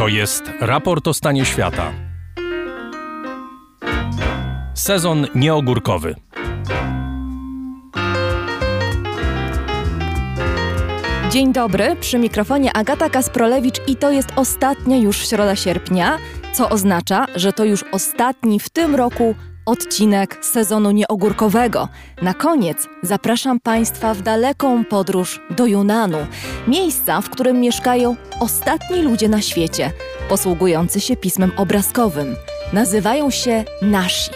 To jest raport o stanie świata. Sezon nieogórkowy. Dzień dobry, przy mikrofonie Agata Kasprolewicz i to jest ostatnia już środa sierpnia, co oznacza, że to już ostatni w tym roku odcinek sezonu nieogórkowego. Na koniec zapraszam Państwa w daleką podróż do Junanu, miejsca, w którym mieszkają ostatni ludzie na świecie, posługujący się pismem obrazkowym. Nazywają się nasi.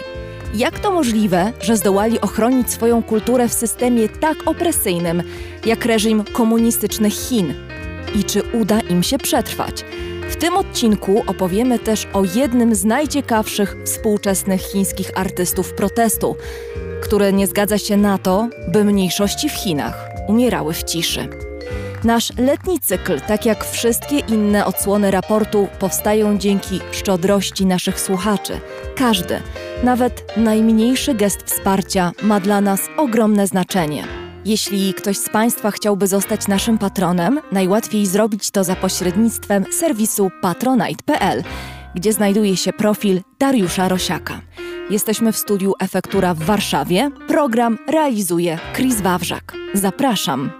Jak to możliwe, że zdołali ochronić swoją kulturę w systemie tak opresyjnym, jak reżim komunistycznych Chin? I czy uda im się przetrwać? W tym odcinku opowiemy też o jednym z najciekawszych współczesnych chińskich artystów protestu, który nie zgadza się na to, by mniejszości w Chinach umierały w ciszy. Nasz letni cykl, tak jak wszystkie inne odsłony raportu, powstają dzięki szczodrości naszych słuchaczy. Każdy, nawet najmniejszy gest wsparcia ma dla nas ogromne znaczenie. Jeśli ktoś z Państwa chciałby zostać naszym patronem, najłatwiej zrobić to za pośrednictwem serwisu patronite.pl, gdzie znajduje się profil Dariusza Rosiaka. Jesteśmy w studiu Efektura w Warszawie. Program realizuje Chris Wawrzak. Zapraszam.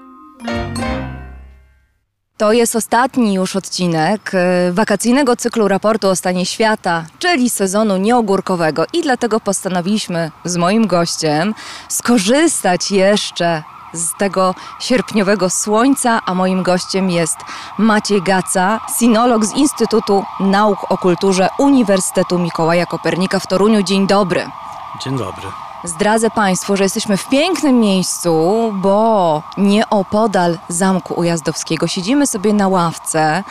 To jest ostatni już odcinek y, wakacyjnego cyklu raportu o stanie świata, czyli sezonu nieogórkowego i dlatego postanowiliśmy z moim gościem skorzystać jeszcze z tego sierpniowego słońca, a moim gościem jest Maciej Gaca, sinolog z Instytutu Nauk o Kulturze Uniwersytetu Mikołaja Kopernika w Toruniu. Dzień dobry. Dzień dobry. Zdradzę Państwu, że jesteśmy w pięknym miejscu, bo nieopodal Zamku Ujazdowskiego siedzimy sobie na ławce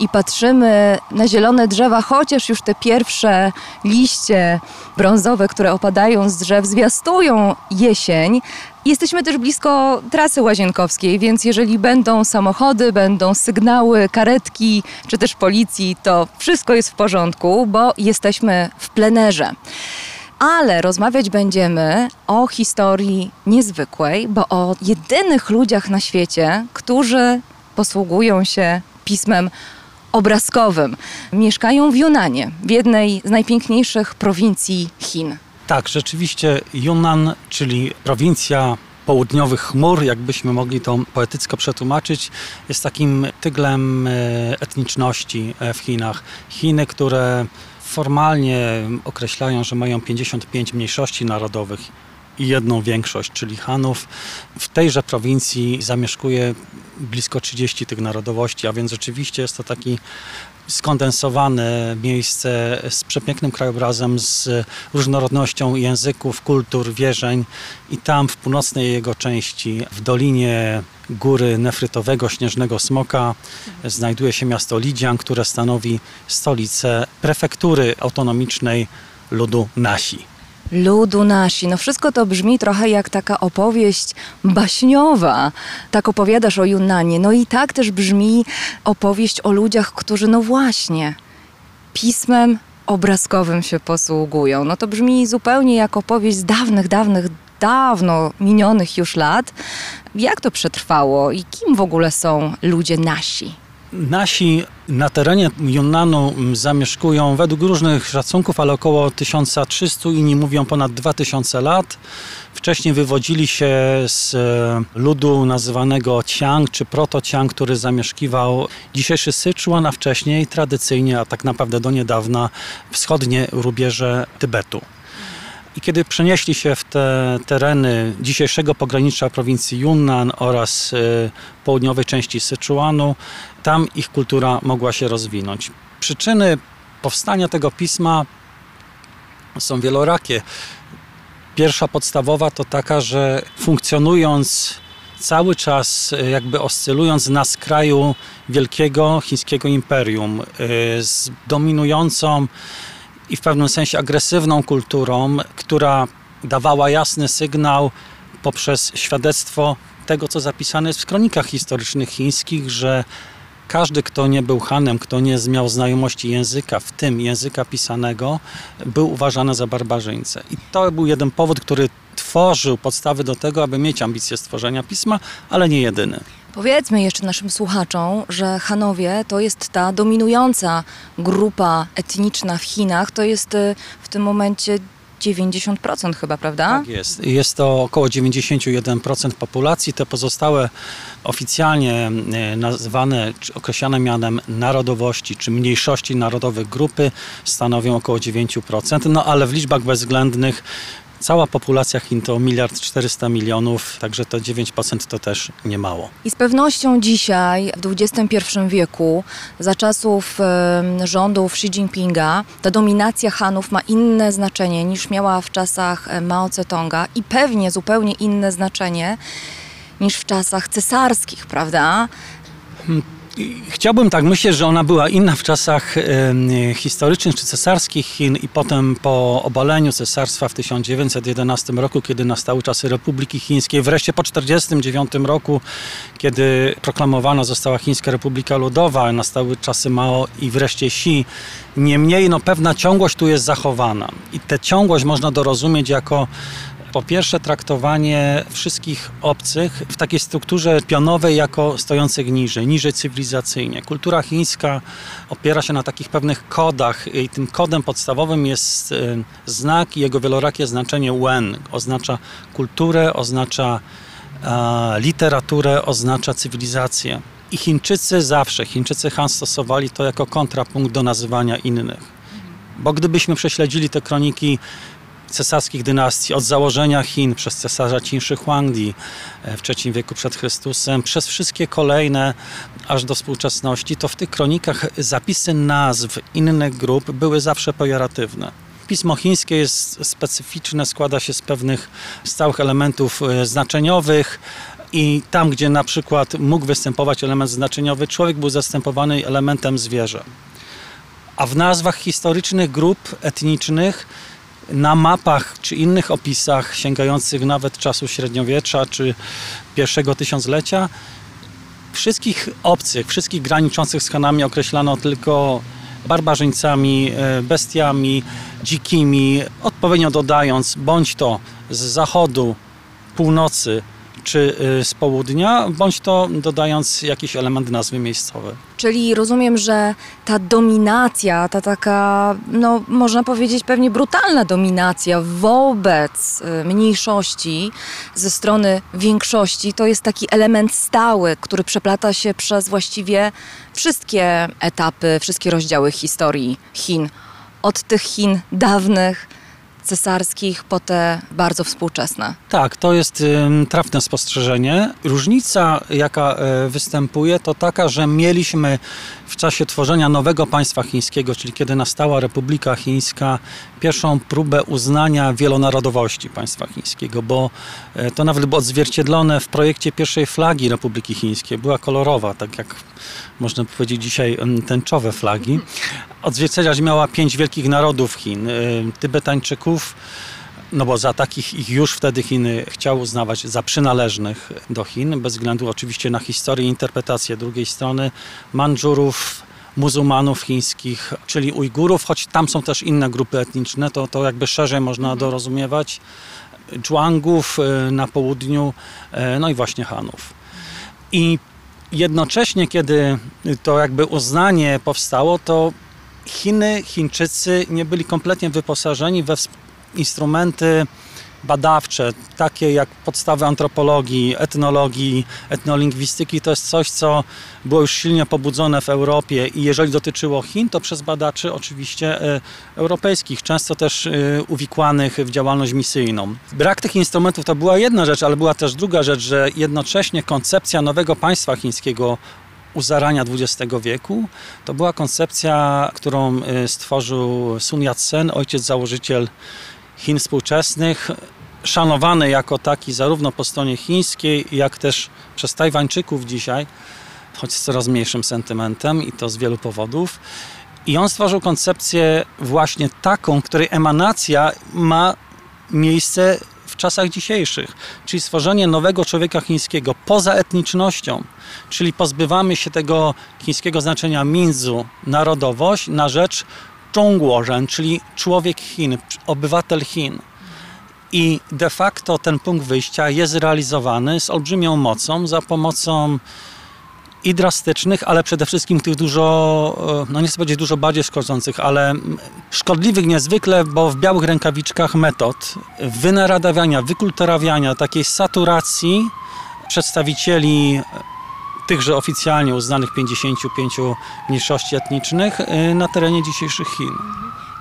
i patrzymy na zielone drzewa, chociaż już te pierwsze liście brązowe, które opadają z drzew, zwiastują jesień. Jesteśmy też blisko trasy łazienkowskiej, więc jeżeli będą samochody, będą sygnały, karetki czy też policji, to wszystko jest w porządku, bo jesteśmy w plenerze ale rozmawiać będziemy o historii niezwykłej, bo o jedynych ludziach na świecie, którzy posługują się pismem obrazkowym. Mieszkają w Yunanie, w jednej z najpiękniejszych prowincji Chin. Tak, rzeczywiście Yunnan, czyli prowincja południowych chmur, jakbyśmy mogli to poetycko przetłumaczyć, jest takim tyglem e, etniczności e, w Chinach. Chiny, które formalnie określają, że mają 55 mniejszości narodowych i jedną większość, czyli Hanów. W tejże prowincji zamieszkuje blisko 30 tych narodowości, a więc rzeczywiście jest to taki skondensowane miejsce z przepięknym krajobrazem, z różnorodnością języków, kultur, wierzeń i tam w północnej jego części, w dolinie góry nefrytowego Śnieżnego Smoka znajduje się miasto Lidzian, które stanowi stolicę prefektury autonomicznej ludu Nasi ludu nasi. No wszystko to brzmi trochę jak taka opowieść baśniowa. Tak opowiadasz o Junanie. No i tak też brzmi opowieść o ludziach, którzy no właśnie pismem obrazkowym się posługują. No to brzmi zupełnie jak opowieść z dawnych, dawnych, dawno minionych już lat. Jak to przetrwało i kim w ogóle są ludzie nasi? Nasi na terenie Yunnanu zamieszkują według różnych szacunków, ale około 1300, inni mówią ponad 2000 lat. Wcześniej wywodzili się z e, ludu nazywanego Ciang czy proto-Ciang, który zamieszkiwał dzisiejszy Syczuan, a wcześniej tradycyjnie, a tak naprawdę do niedawna, wschodnie rubieże Tybetu. I kiedy przenieśli się w te tereny dzisiejszego pogranicza prowincji Yunnan oraz y, południowej części Syczuanu, tam ich kultura mogła się rozwinąć. Przyczyny powstania tego pisma są wielorakie. Pierwsza podstawowa to taka, że funkcjonując cały czas, y, jakby oscylując na skraju wielkiego chińskiego imperium, y, z dominującą i w pewnym sensie agresywną kulturą, która dawała jasny sygnał poprzez świadectwo tego, co zapisane jest w kronikach historycznych chińskich, że każdy, kto nie był Hanem, kto nie miał znajomości języka, w tym języka pisanego, był uważany za barbarzyńcę. I to był jeden powód, który tworzył podstawy do tego, aby mieć ambicje stworzenia pisma, ale nie jedyny. Powiedzmy jeszcze naszym słuchaczom, że Hanowie to jest ta dominująca grupa etniczna w Chinach. To jest y, w tym momencie 90% chyba, prawda? Tak jest. Jest to około 91% populacji. Te pozostałe oficjalnie e, nazywane czy określane mianem narodowości czy mniejszości narodowych grupy stanowią około 9%, no ale w liczbach bezwzględnych Cała populacja Chin to miliard 400 milionów, także to 9% to też nie mało. I z pewnością dzisiaj, w XXI wieku, za czasów rządów Xi Jinpinga, ta dominacja Hanów ma inne znaczenie niż miała w czasach Mao Tse-tonga i pewnie zupełnie inne znaczenie niż w czasach cesarskich, prawda? Chciałbym tak myśleć, że ona była inna w czasach historycznych czy cesarskich Chin i potem po obaleniu cesarstwa w 1911 roku, kiedy nastały czasy Republiki Chińskiej, wreszcie po 1949 roku, kiedy proklamowana została Chińska Republika Ludowa, nastały czasy Mao i wreszcie Xi. Niemniej no, pewna ciągłość tu jest zachowana i tę ciągłość można dorozumieć jako po pierwsze, traktowanie wszystkich obcych w takiej strukturze pionowej jako stojących niżej, niżej cywilizacyjnie. Kultura chińska opiera się na takich pewnych kodach i tym kodem podstawowym jest y, znak i jego wielorakie znaczenie wen. Oznacza kulturę, oznacza literaturę, oznacza cywilizację. I Chińczycy zawsze, Chińczycy Han stosowali to jako kontrapunkt do nazywania innych. Bo gdybyśmy prześledzili te kroniki cesarskich dynastii, od założenia Chin przez cesarza Qin Shi Huangdi e, w III wieku przed Chrystusem, przez wszystkie kolejne aż do współczesności, to w tych kronikach zapisy nazw innych grup były zawsze pejoratywne. Pismo chińskie jest specyficzne, składa się z pewnych stałych elementów e, znaczeniowych, i tam, gdzie na przykład mógł występować element znaczeniowy, człowiek był zastępowany elementem zwierzę. A w nazwach historycznych grup etnicznych na mapach czy innych opisach sięgających nawet czasu średniowiecza czy pierwszego tysiąclecia wszystkich obcych, wszystkich graniczących z Hanami określano tylko barbarzyńcami, e, bestiami dzikimi, odpowiednio dodając bądź to z zachodu, północy, czy y, z południa, bądź to dodając jakiś element nazwy miejscowej. Czyli rozumiem, że ta dominacja, ta taka, no można powiedzieć pewnie brutalna dominacja wobec y, mniejszości ze strony większości, to jest taki element stały, który przeplata się przez właściwie wszystkie etapy, wszystkie rozdziały historii Chin. Od tych Chin dawnych, cesarskich po te bardzo współczesne. Tak, to jest trafne spostrzeżenie. Różnica, jaka e, występuje, to taka, że mieliśmy w czasie tworzenia nowego państwa chińskiego, czyli kiedy nastała Republika Chińska, pierwszą próbę uznania wielonarodowości państwa chińskiego, bo e, to nawet było odzwierciedlone w projekcie pierwszej flagi Republiki Chińskiej. Była kolorowa, tak jak można powiedzieć dzisiaj tęczowe flagi. Odzwierciedlać miała pięć wielkich narodów Chin. E, Tybetańczyków, no bo za takich ich już wtedy Chiny chciały uznawać za przynależnych do Chin, bez względu oczywiście na historię i interpretację drugiej strony, Mandżurów, muzułmanów chińskich, czyli Ujgurów, choć tam są też inne grupy etniczne, to, to jakby szerzej można mhm. dorozumiewać, Zhuangów y, na południu, y, no i właśnie Hanów. I jednocześnie, kiedy to jakby uznanie powstało, to Chiny, Chińczycy nie byli kompletnie wyposażeni we instrumenty badawcze, takie jak podstawy antropologii, etnologii, etnolingwistyki, to jest coś, co było już silnie pobudzone w Europie i jeżeli dotyczyło Chin, to przez badaczy oczywiście e, europejskich, często też e, uwikłanych w działalność misyjną. Brak tych instrumentów to była jedna rzecz, ale była też druga rzecz, że jednocześnie koncepcja nowego państwa chińskiego u zarania XX wieku. To była koncepcja, którą e, stworzył Sun Yat-sen, ojciec założyciel Chin współczesnych, szanowany jako taki zarówno po stronie chińskiej, jak też przez Tajwańczyków dzisiaj, choć z coraz mniejszym sentymentem i to z wielu powodów. I on stworzył koncepcję właśnie taką, której emanacja ma miejsce w czasach dzisiejszych, czyli stworzenie nowego człowieka chińskiego poza etnicznością, czyli pozbywamy się tego chińskiego znaczenia minzu, narodowość, na rzecz Zhongguoren, czyli człowiek Chin, obywatel Chin. I de facto ten punkt wyjścia jest realizowany z olbrzymią mocą za pomocą i drastycznych, ale przede wszystkim tych dużo, e, no nie chcę powiedzieć dużo bardziej szkodzących, ale szkodliwych niezwykle, bo w białych rękawiczkach metod wynaradawiania, wykulturawiania, takiej saturacji przedstawicieli tychże oficjalnie uznanych 55 mniejszości etnicznych y, na terenie dzisiejszych Chin.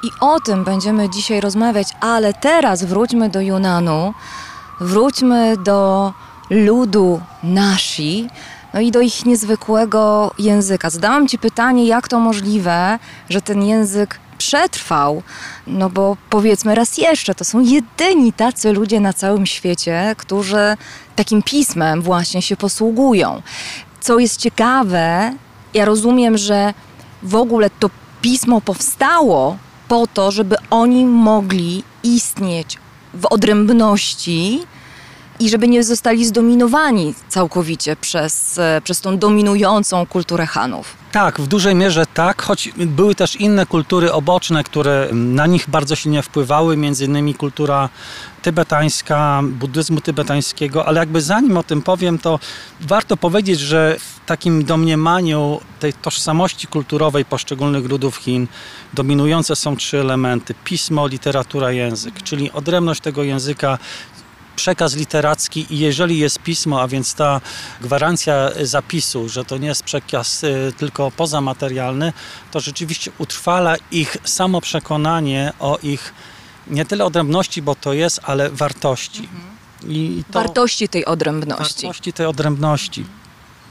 I o tym będziemy dzisiaj rozmawiać, ale teraz wróćmy do Yunanu, wróćmy do ludu Nashi, no i do ich niezwykłego języka. Zadałam Ci pytanie, jak to możliwe, że ten język przetrwał, no bo powiedzmy raz jeszcze, to są jedyni tacy ludzie na całym świecie, którzy takim pismem właśnie się posługują. Co jest ciekawe, ja rozumiem, że w ogóle to pismo powstało po to, żeby oni mogli istnieć w odrębności i żeby nie zostali zdominowani całkowicie przez, e, przez tą dominującą kulturę Hanów. Tak, w dużej mierze tak, choć były też inne kultury oboczne, które na nich bardzo silnie wpływały, między innymi kultura tybetańska, buddyzmu tybetańskiego, ale jakby zanim o tym powiem, to warto powiedzieć, że w takim domniemaniu tej tożsamości kulturowej poszczególnych ludów Chin dominujące są trzy elementy: pismo, literatura, język, czyli odrębność tego języka przekaz literacki i jeżeli jest pismo, a więc ta gwarancja zapisu, że to nie jest przekaz y, tylko pozamaterialny, to rzeczywiście utrwala ich samo przekonanie o ich nie tyle odrębności, bo to jest, ale wartości. Mhm. I to, wartości tej odrębności. Wartości tej odrębności.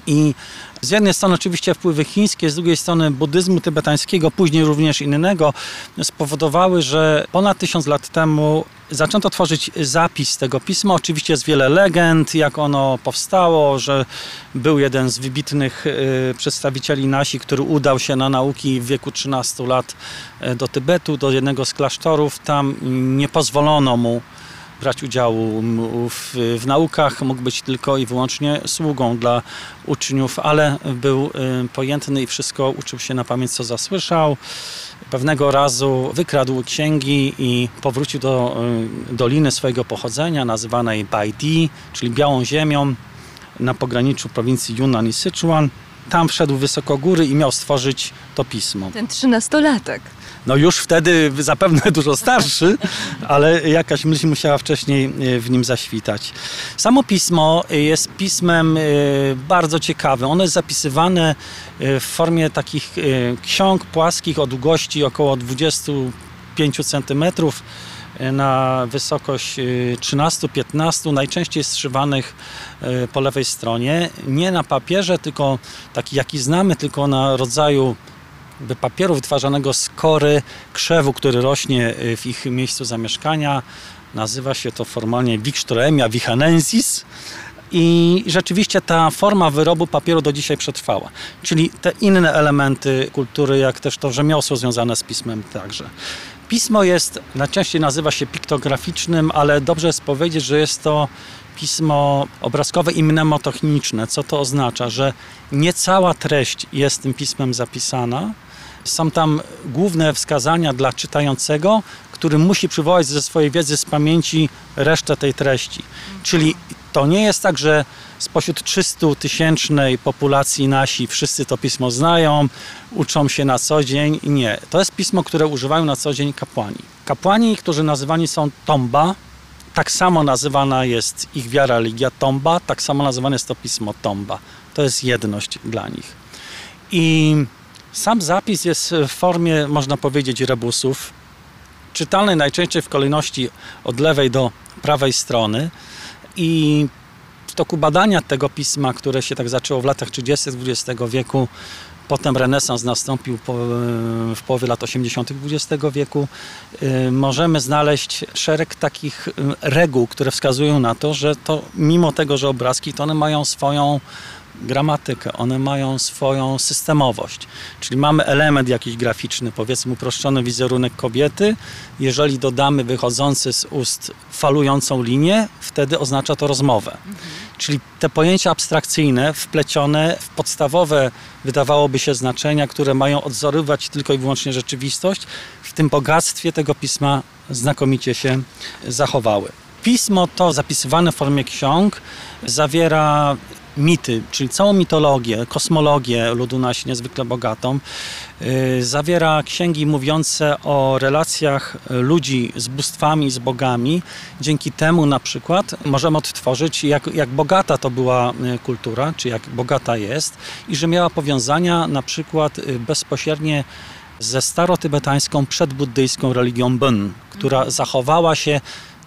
I z jednej strony oczywiście wpływy chińskie, z drugiej strony buddyzmu tybetańskiego, później również innego, spowodowały, że ponad tysiąc lat temu zaczęto tworzyć zapis tego pisma. Oczywiście jest wiele legend, jak ono powstało, że był jeden z wybitnych y, przedstawicieli nasi, który udał się na nauki w wieku 13 lat y, do Tybetu, do jednego z klasztorów. Tam nie pozwolono mu brać udziału w, w, naukach, mógł być tylko i wyłącznie sługą dla uczniów, ale był y, pojętny i wszystko uczył się na pamięć, co zasłyszał. Pewnego razu wykradł księgi i powrócił do y, doliny swojego pochodzenia, nazywanej Baidi, czyli Białą Ziemią, na pograniczu prowincji Yunnan i Sichuan. Tam wszedł wysoko góry i miał stworzyć to pismo. Ten trzynastolatek no już wtedy zapewne dużo starszy, ale jakaś myśl musiała wcześniej e, w nim zaświtać. Samo pismo jest pismem e, bardzo ciekawym. Ono jest zapisywane e, w formie takich ksiąg płaskich o długości około 25 cm na wysokość 13-15, najczęściej strzywanych po lewej stronie. Nie na papierze, tylko taki jaki znamy, tylko na rodzaju papieru wytwarzanego z kory krzewu, który rośnie y, w ich miejscu zamieszkania. Nazywa się to formalnie Wikströmia vichanensis. I rzeczywiście ta forma wyrobu papieru do dzisiaj przetrwała. Czyli te inne elementy kultury, jak też to rzemiosło związane z pismem także. Pismo jest, najczęściej nazywa się piktograficznym, ale dobrze jest powiedzieć, że jest to pismo obrazkowe i mnemotechniczne. Co to oznacza? Że nie cała treść jest tym pismem zapisana, są tam główne wskazania dla czytającego, który musi przywołać ze swojej wiedzy z pamięci resztę tej treści. Czyli to nie jest tak, że spośród 300 tysięcznej populacji nasi wszyscy to pismo znają, uczą się na co dzień. Nie. To jest pismo, które używają na co dzień kapłani. Kapłani, którzy nazywani są Tomba, tak samo nazywana jest ich wiara, religia Tomba, tak samo nazywane jest to pismo Tomba. To jest jedność dla nich. I sam zapis jest w formie, można powiedzieć, rebusów, czytany najczęściej w kolejności od lewej do prawej strony i toku badania tego pisma, które się tak zaczęło w latach 30. XX wieku, potem renesans nastąpił w połowie lat 80. XX wieku, y, możemy znaleźć szereg takich y, reguł, które wskazują na to, że to mimo tego, że obrazki, to one mają swoją gramatykę, one mają swoją systemowość. Czyli mamy element jakiś graficzny, powiedzmy uproszczony wizerunek kobiety. Jeżeli dodamy wychodzący z ust falującą linię, wtedy oznacza to rozmowę. Mhm. Czyli te pojęcia abstrakcyjne wplecione w podstawowe, wydawałoby się, znaczenia, które mają odzorować tylko i wyłącznie rzeczywistość, w tym bogactwie tego pisma znakomicie się zachowały. Pismo to zapisywane w formie ksiąg zawiera mity, czyli całą mitologię, kosmologię ludu nasi niezwykle bogatą. Y, zawiera księgi mówiące o relacjach ludzi z bóstwami, z bogami. Dzięki temu na przykład możemy odtworzyć, jak, jak bogata to była y, kultura, czy jak bogata jest i że miała powiązania na przykład y, bezpośrednie ze starotybetańską przedbuddyjską religią Bön, która zachowała się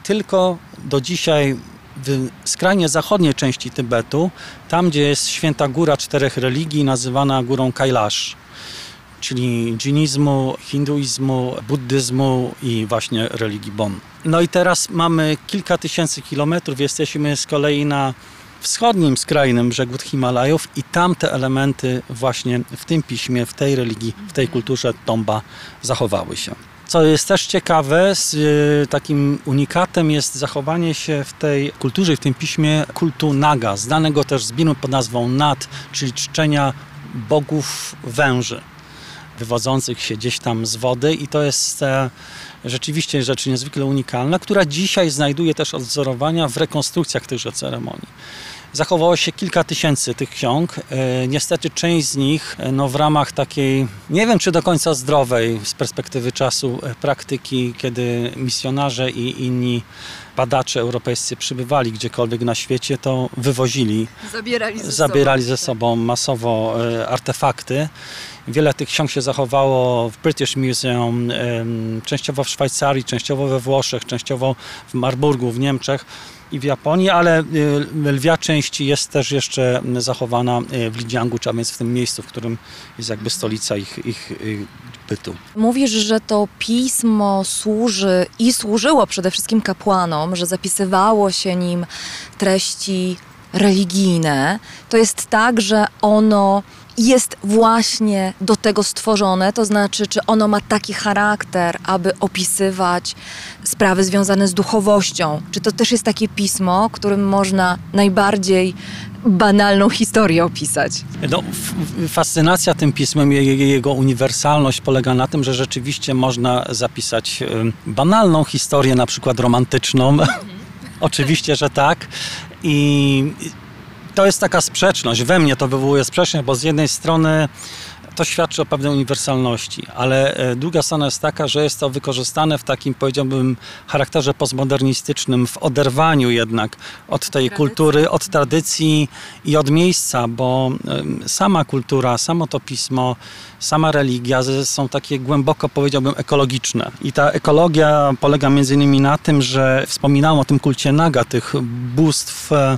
tylko do dzisiaj w skrajnie zachodniej części Tybetu, tam gdzie jest święta góra czterech religii, nazywana górą Kailash, czyli dżinizmu, hinduizmu, buddyzmu i właśnie religii Bon. No i teraz mamy kilka tysięcy kilometrów, jesteśmy z kolei na wschodnim, skrajnym brzegu Himalajów i tam te elementy właśnie w tym piśmie, w tej religii, w tej kulturze Tomba zachowały się. Co jest też ciekawe, z y, takim unikatem jest zachowanie się w tej kulturze, w tym piśmie kultu Naga, znanego też z binu pod nazwą Nat, czyli czczenia bogów węży wywodzących się gdzieś tam z wody i to jest e, rzeczywiście rzecz niezwykle unikalna, która dzisiaj znajduje też odwzorowania w rekonstrukcjach tychże ceremonii. Zachowało się kilka tysięcy tych ksiąg. E, niestety część z nich e, no, w ramach takiej, nie wiem czy do końca zdrowej z perspektywy czasu e, praktyki, kiedy misjonarze i inni badacze europejscy przybywali gdziekolwiek na świecie, to wywozili, zabierali ze zabierali sobą, ze sobą masowo artefakty. Wiele tych ksiąg się zachowało w British Museum, częściowo w Szwajcarii, częściowo we Włoszech, częściowo w Marburgu w Niemczech i w Japonii, ale y, lwia część jest też jeszcze zachowana y, w Lidziangu, a więc w tym miejscu, w którym jest jakby stolica ich, ich bytu. Mówisz, że to pismo służy i służyło przede wszystkim kapłanom, że zapisywało się nim treści religijne. To jest tak, że ono jest właśnie do tego stworzone, to znaczy, czy ono ma taki charakter, aby opisywać sprawy związane z duchowością. Czy to też jest takie pismo, którym można najbardziej banalną historię opisać. No, fascynacja tym pismem, jego uniwersalność polega na tym, że rzeczywiście można zapisać banalną historię, na przykład romantyczną. Oczywiście, że tak. I to jest taka sprzeczność. We mnie to wywołuje sprzeczność, bo z jednej strony to świadczy o pewnej uniwersalności, ale e, druga strona jest taka, że jest to wykorzystane w takim, powiedziałbym, charakterze postmodernistycznym, w oderwaniu jednak od tej kultury, od tradycji i od miejsca, bo sama kultura, samo to pismo, sama religia są takie głęboko, powiedziałbym, ekologiczne. I ta ekologia polega między innymi na tym, że wspominałem o tym kulcie naga, tych bóstw e,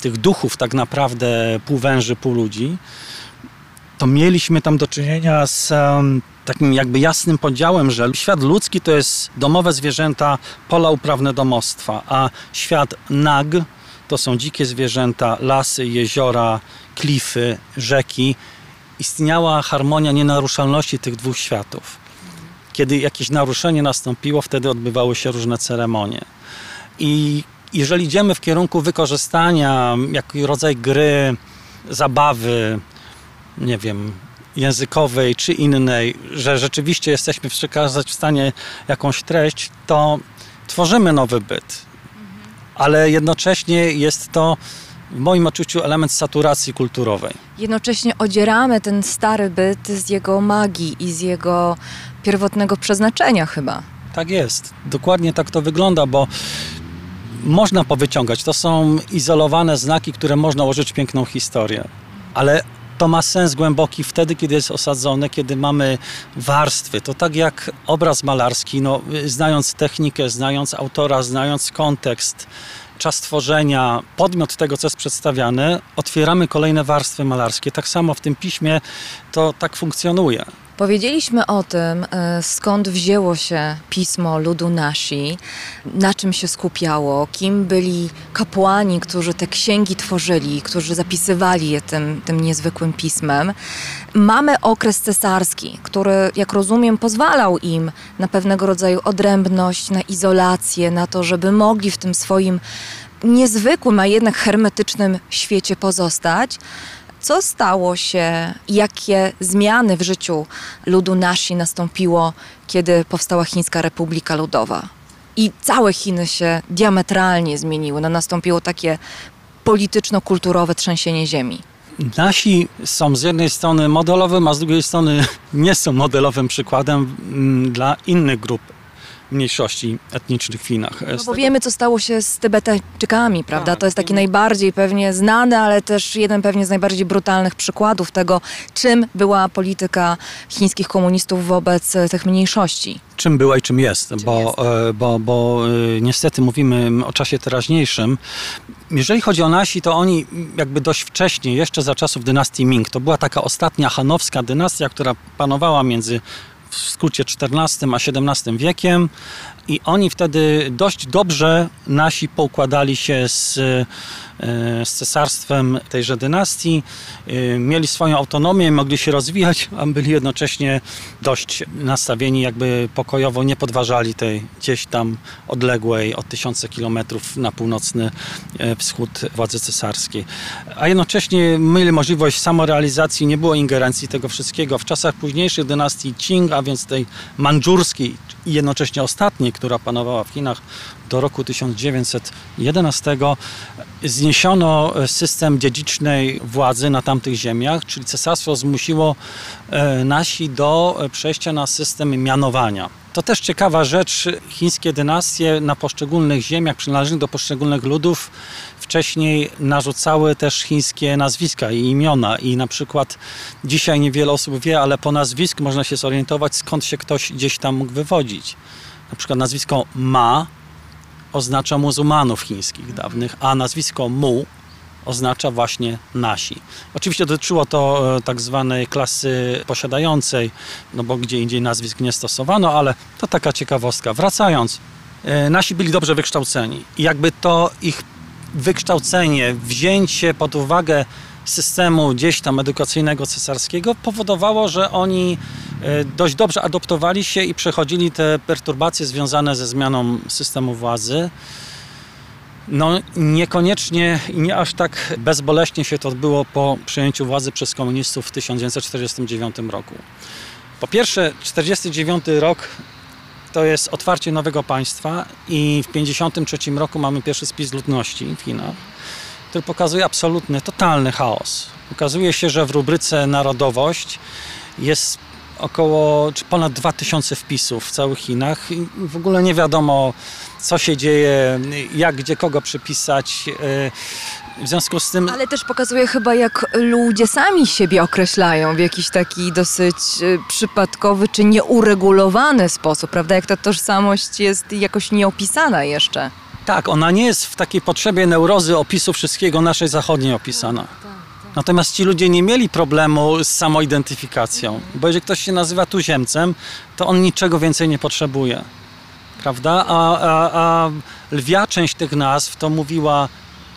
tych duchów tak naprawdę pół węży, pół ludzi, to mieliśmy tam do czynienia z um, takim jakby jasnym podziałem, że świat ludzki to jest domowe zwierzęta, pola uprawne domostwa, a świat nag to są dzikie zwierzęta, lasy, jeziora, klify, rzeki. Istniała harmonia nienaruszalności tych dwóch światów. Kiedy jakieś naruszenie nastąpiło, wtedy odbywały się różne ceremonie. I jeżeli idziemy w kierunku wykorzystania jakiś rodzaj gry, zabawy, nie wiem, językowej czy innej, że rzeczywiście jesteśmy przekazać w stanie jakąś treść, to tworzymy nowy byt. Ale jednocześnie jest to w moim odczuciu element saturacji kulturowej. Jednocześnie odzieramy ten stary byt z jego magii i z jego pierwotnego przeznaczenia chyba. Tak jest. Dokładnie tak to wygląda, bo można powyciągać. To są izolowane znaki, które można ułożyć piękną historię. Ale to ma sens głęboki wtedy, kiedy jest osadzone, kiedy mamy warstwy. To tak jak obraz malarski, no, znając technikę, znając autora, znając kontekst, czas tworzenia, podmiot tego, co jest przedstawiane, otwieramy kolejne warstwy malarskie. Tak samo w tym piśmie to tak funkcjonuje. Powiedzieliśmy o tym, e, skąd wzięło się pismo ludu nasi, na czym się skupiało, kim byli kapłani, którzy te księgi tworzyli, którzy zapisywali je tym, tym niezwykłym pismem. Mamy okres cesarski, który, jak rozumiem, pozwalał im na pewnego rodzaju odrębność, na izolację, na to, żeby mogli w tym swoim niezwykłym, a jednak hermetycznym świecie pozostać. Co stało się, jakie zmiany w życiu ludu nasi nastąpiło, kiedy powstała Chińska Republika Ludowa? i całe Chiny się diametralnie zmieniły. No, nastąpiło takie polityczno-kulturowe trzęsienie ziemi. Nasi są z jednej strony modelowym, a z drugiej strony nie są modelowym przykładem mm, dla innych grup mniejszości etnicznych w Chinach. No bo wiemy, co stało się z Tybetańczykami, prawda? Tak. To jest taki najbardziej pewnie znany, ale też jeden pewnie z najbardziej brutalnych przykładów tego, czym była polityka chińskich komunistów wobec e, tych mniejszości. czym była i czym jest, bo, e, bo, bo e, niestety mówimy o czasie teraźniejszym. Jeżeli chodzi o nasi, to oni jakby dość wcześnie, jeszcze za czasów dynastii Ming, to była taka ostatnia hanowska dynastia, która panowała między w skrócie XIV a XVII wiekiem i oni wtedy dość dobrze nasi poukładali się z, e, z cesarstwem tejże dynastii. E, Mieli swoją autonomię, mogli się rozwijać, a byli jednocześnie dość nastawieni jakby pokojowo, nie podważali tej gdzieś tam odległej od tysiące kilometrów na północny e, wschód władzy cesarskiej. A jednocześnie mieli możliwość samorealizacji, nie było ingerencji tego wszystkiego. W czasach późniejszych dynastii Qing, a więc tej mandżurskiej i jednocześnie ostatniej, która panowała w Chinach do roku 1911, zniesiono system dziedzicznej władzy na tamtych ziemiach, czyli cesarstwo zmusiło e, nasi do przejścia na system mianowania. To też ciekawa rzecz, chińskie dynastie na poszczególnych ziemiach przynależnych do poszczególnych ludów wcześniej narzucały też chińskie nazwiska i imiona i na przykład dzisiaj niewiele osób wie, ale po nazwisku można się zorientować skąd się ktoś gdzieś tam mógł wywodzić. Na przykład nazwisko Ma oznacza muzułmanów chińskich dawnych, a nazwisko Mu oznacza właśnie nasi. Oczywiście dotyczyło to e, tak zwanej klasy posiadającej, no bo gdzie indziej nazwisk nie stosowano, ale to taka ciekawostka. Wracając, e, nasi byli dobrze wykształceni i jakby to ich wykształcenie, wzięcie pod uwagę systemu gdzieś tam edukacyjnego cesarskiego powodowało, że oni e, dość dobrze adoptowali się i przechodzili te perturbacje związane ze zmianą systemu władzy. No niekoniecznie i nie aż tak bezboleśnie się to odbyło po przejęciu władzy przez komunistów w 1949 roku. Po pierwsze, 1949 rok to jest otwarcie nowego państwa i w 1953 roku mamy pierwszy spis ludności w Chinach, który pokazuje absolutny, totalny chaos. Okazuje się, że w rubryce narodowość jest około, czy ponad 2000 wpisów w całych Chinach i w ogóle nie wiadomo, co się dzieje, jak, gdzie, kogo przypisać. W związku z tym... Ale też pokazuje chyba, jak ludzie sami siebie określają w jakiś taki dosyć y, przypadkowy czy nieuregulowany sposób, prawda? Jak ta tożsamość jest jakoś nieopisana jeszcze. Tak, ona nie jest w takiej potrzebie neurozy opisu wszystkiego naszej zachodniej opisana. Natomiast ci ludzie nie mieli problemu z samoidentyfikacją, bo jeżeli ktoś się nazywa tuziemcem, to on niczego więcej nie potrzebuje. Prawda? A, a, a lwia część tych nazw to mówiła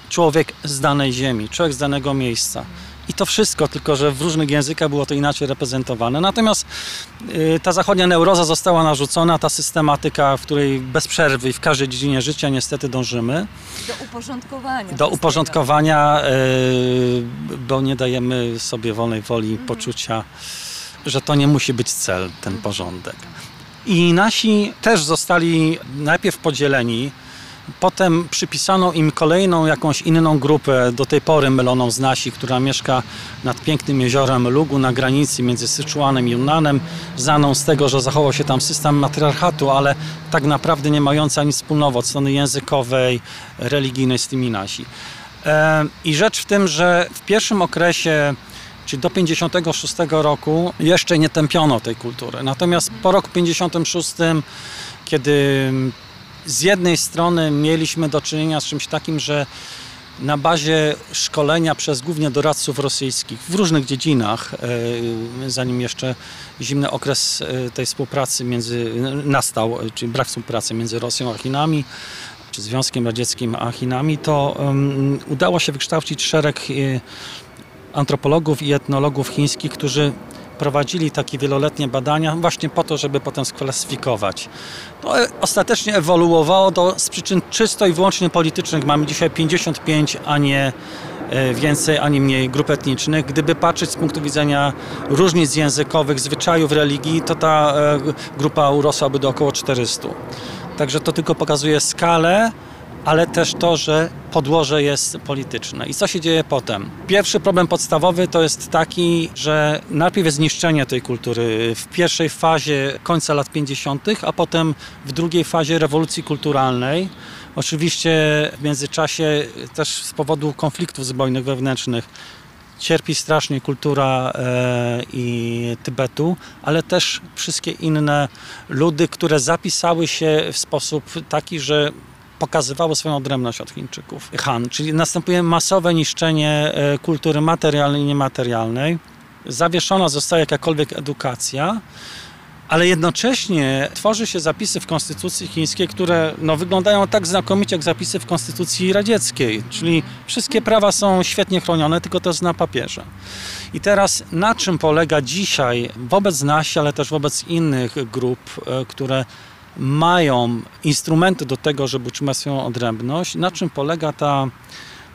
człowiek z danej ziemi, człowiek z danego miejsca. I to wszystko, tylko że w różnych językach było to inaczej reprezentowane. Natomiast y, ta zachodnia neuroza została narzucona, ta systematyka, w której bez przerwy i w każdej dziedzinie życia niestety dążymy. Do uporządkowania. Do uporządkowania, y, bo nie dajemy sobie wolnej woli Mhm. poczucia, że to nie musi być cel, ten porządek. I nasi też zostali najpierw podzieleni, Potem przypisano im kolejną jakąś inną grupę, do tej pory myloną z nasi, która mieszka nad pięknym jeziorem Lugu na granicy między Syczuanem i Yunnanem, znaną z tego, że zachował się tam system matriarchatu, ale tak naprawdę nie mająca nic wspólnego od strony językowej, religijnej z tymi nasi. E, I rzecz w tym, że w pierwszym okresie czyli do 56 roku jeszcze nie tępiono tej kultury. Natomiast po roku 56, kiedy z jednej strony mieliśmy do czynienia z czymś takim, że na bazie szkolenia przez głównie doradców rosyjskich w różnych dziedzinach, e, zanim jeszcze zimny okres e, tej współpracy między, nastał, czyli brak współpracy między Rosją a Chinami, czy Związkiem Radzieckim a Chinami, to um, udało się wykształcić szereg e, antropologów i etnologów chińskich, którzy prowadzili takie wieloletnie badania właśnie po to, żeby potem sklasyfikować. To ostatecznie ewoluowało do, z przyczyn czysto i wyłącznie politycznych. Mamy dzisiaj 55, a nie więcej, ani mniej grup etnicznych. Gdyby patrzeć z punktu widzenia różnic językowych, zwyczajów, religii, to ta grupa urosłaby do około 400. Także to tylko pokazuje skalę, ale też to, że podłoże jest polityczne. I co się dzieje potem? Pierwszy problem podstawowy to jest taki, że najpierw jest zniszczenie tej kultury w pierwszej fazie końca lat 50., a potem w drugiej fazie rewolucji kulturalnej. Oczywiście w międzyczasie też z powodu konfliktów zbrojnych wewnętrznych cierpi strasznie kultura e, i Tybetu, ale też wszystkie inne ludy, które zapisały się w sposób taki, że pokazywało swoją odrębność od Chińczyków. Han, czyli następuje masowe niszczenie e, kultury materialnej i niematerialnej. Zawieszona zostaje jakakolwiek edukacja ale jednocześnie tworzy się zapisy w konstytucji chińskiej, które no, wyglądają tak znakomicie jak zapisy w konstytucji radzieckiej, czyli wszystkie prawa są świetnie chronione, tylko to jest na papierze. I teraz na czym polega dzisiaj wobec nas, ale też wobec innych grup, e, które mają instrumenty do tego, żeby utrzymać swoją odrębność, na czym polega ta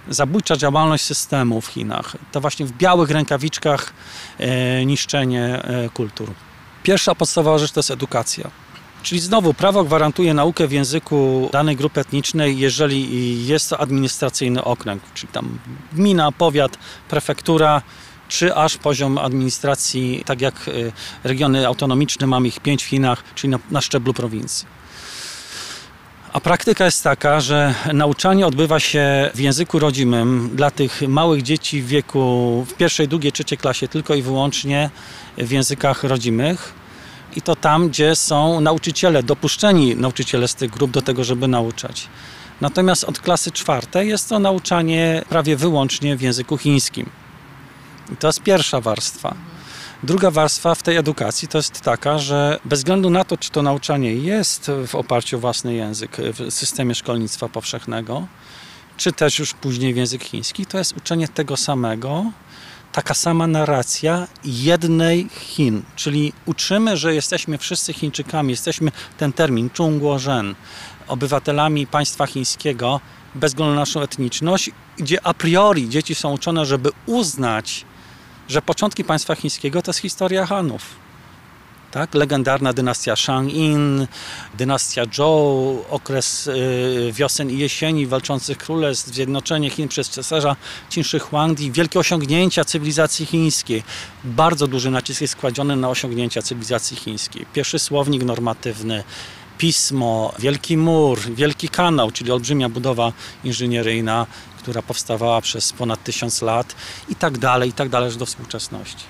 zabójcza działalność systemu w Chinach. To właśnie w białych rękawiczkach e, niszczenie e, kultur. Pierwsza podstawowa rzecz to jest edukacja. Czyli znowu prawo gwarantuje naukę w języku danej grupy etnicznej, jeżeli jest to administracyjny okręg, czyli tam gmina, powiat, prefektura, czy aż poziom administracji, tak jak y, regiony autonomiczne, mamy ich pięć w Chinach, czyli na, na szczeblu prowincji. A praktyka jest taka, że nauczanie odbywa się w języku rodzimym dla tych małych dzieci w wieku w pierwszej, drugiej, trzeciej klasie tylko i wyłącznie w językach rodzimych. I to tam, gdzie są nauczyciele, dopuszczeni nauczyciele z tych grup do tego, żeby nauczać. Natomiast od klasy czwartej jest to nauczanie prawie wyłącznie w języku chińskim. I to jest pierwsza warstwa. Druga warstwa w tej edukacji to jest taka, że bez względu na to, czy to nauczanie jest w oparciu o własny język w systemie szkolnictwa powszechnego, czy też już później w język chiński, to jest uczenie tego samego, taka sama narracja jednej Chin, czyli uczymy, że jesteśmy wszyscy Chińczykami, jesteśmy ten termin Zhongguo-Zhen, obywatelami państwa chińskiego bez względu na naszą etniczność, gdzie a priori dzieci są uczone, żeby uznać początki państwa chińskiego to jest historia Hanów. Tak? Legendarna dynastia Shang-in, dynastia Zhou, okres y, wiosen i jesieni walczących królestw, zjednoczenie Chin przez cesarza Qin Shi Huangdi, wielkie osiągnięcia cywilizacji chińskiej. Bardzo duży nacisk jest kładziony na osiągnięcia cywilizacji chińskiej. Pierwszy słownik normatywny, pismo, wielki mur, wielki kanał, czyli olbrzymia budowa inżynieryjna, która powstawała przez ponad tysiąc lat i tak dalej, i tak dalej, aż do współczesności.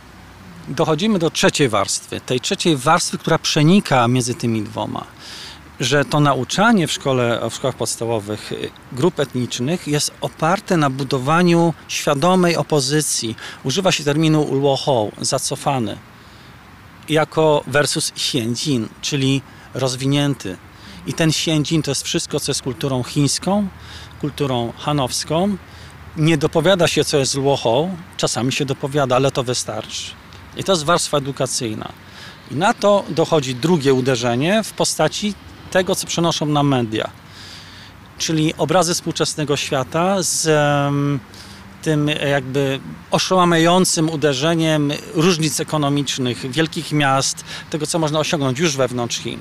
Dochodzimy do trzeciej warstwy, tej trzeciej warstwy, która przenika między tymi dwoma że to nauczanie w, szkole, w szkołach podstawowych grup etnicznych jest oparte na budowaniu świadomej opozycji. Używa się terminu luohou, zacofany, jako versus xianjin, czyli rozwinięty. I ten xianjin to jest wszystko, co jest kulturą chińską, kulturą hanowską. Nie dopowiada się, co jest złochą, czasami się dopowiada, ale to wystarczy. I to jest warstwa edukacyjna. I na to dochodzi drugie uderzenie w postaci tego, co przenoszą na media. Czyli obrazy współczesnego świata z tym jakby oszałamiającym uderzeniem różnic ekonomicznych, wielkich miast, tego, co można osiągnąć już wewnątrz Chin.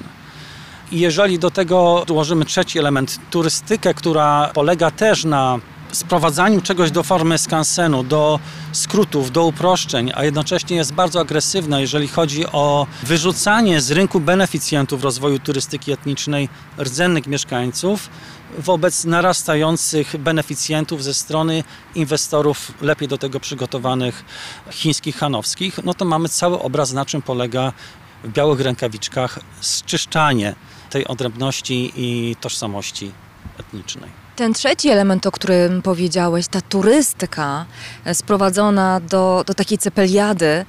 Jeżeli do tego dołożymy trzeci element, turystykę, która polega też na sprowadzaniu czegoś do formy skansenu, do skrótów, do uproszczeń, a jednocześnie jest bardzo agresywna, jeżeli chodzi o wyrzucanie z rynku beneficjentów rozwoju turystyki etnicznej rdzennych mieszkańców wobec narastających beneficjentów ze strony inwestorów lepiej do tego przygotowanych chińskich, hanowskich, no to mamy cały obraz, na czym polega w białych rękawiczkach zczyszczanie tej odrębności i tożsamości etnicznej. Ten trzeci element, o którym powiedziałeś, ta turystyka e, sprowadzona do, do takiej cepeliady,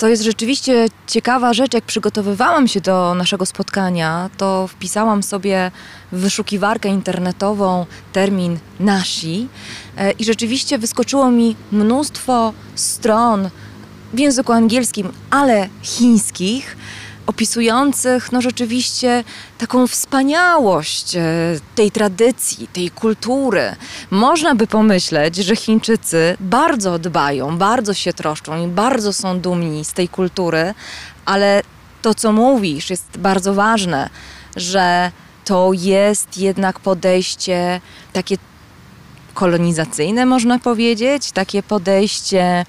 to jest rzeczywiście ciekawa rzecz. Jak przygotowywałam się do naszego spotkania, to wpisałam sobie w wyszukiwarkę internetową termin nasi e, i rzeczywiście wyskoczyło mi mnóstwo stron w języku angielskim, ale chińskich, opisujących no rzeczywiście taką wspaniałość e, tej tradycji, tej kultury. Można by pomyśleć, że Chińczycy bardzo dbają, bardzo się troszczą i bardzo są dumni z tej kultury, ale to, co mówisz, jest bardzo ważne, że to jest jednak podejście takie kolonizacyjne, można powiedzieć, takie podejście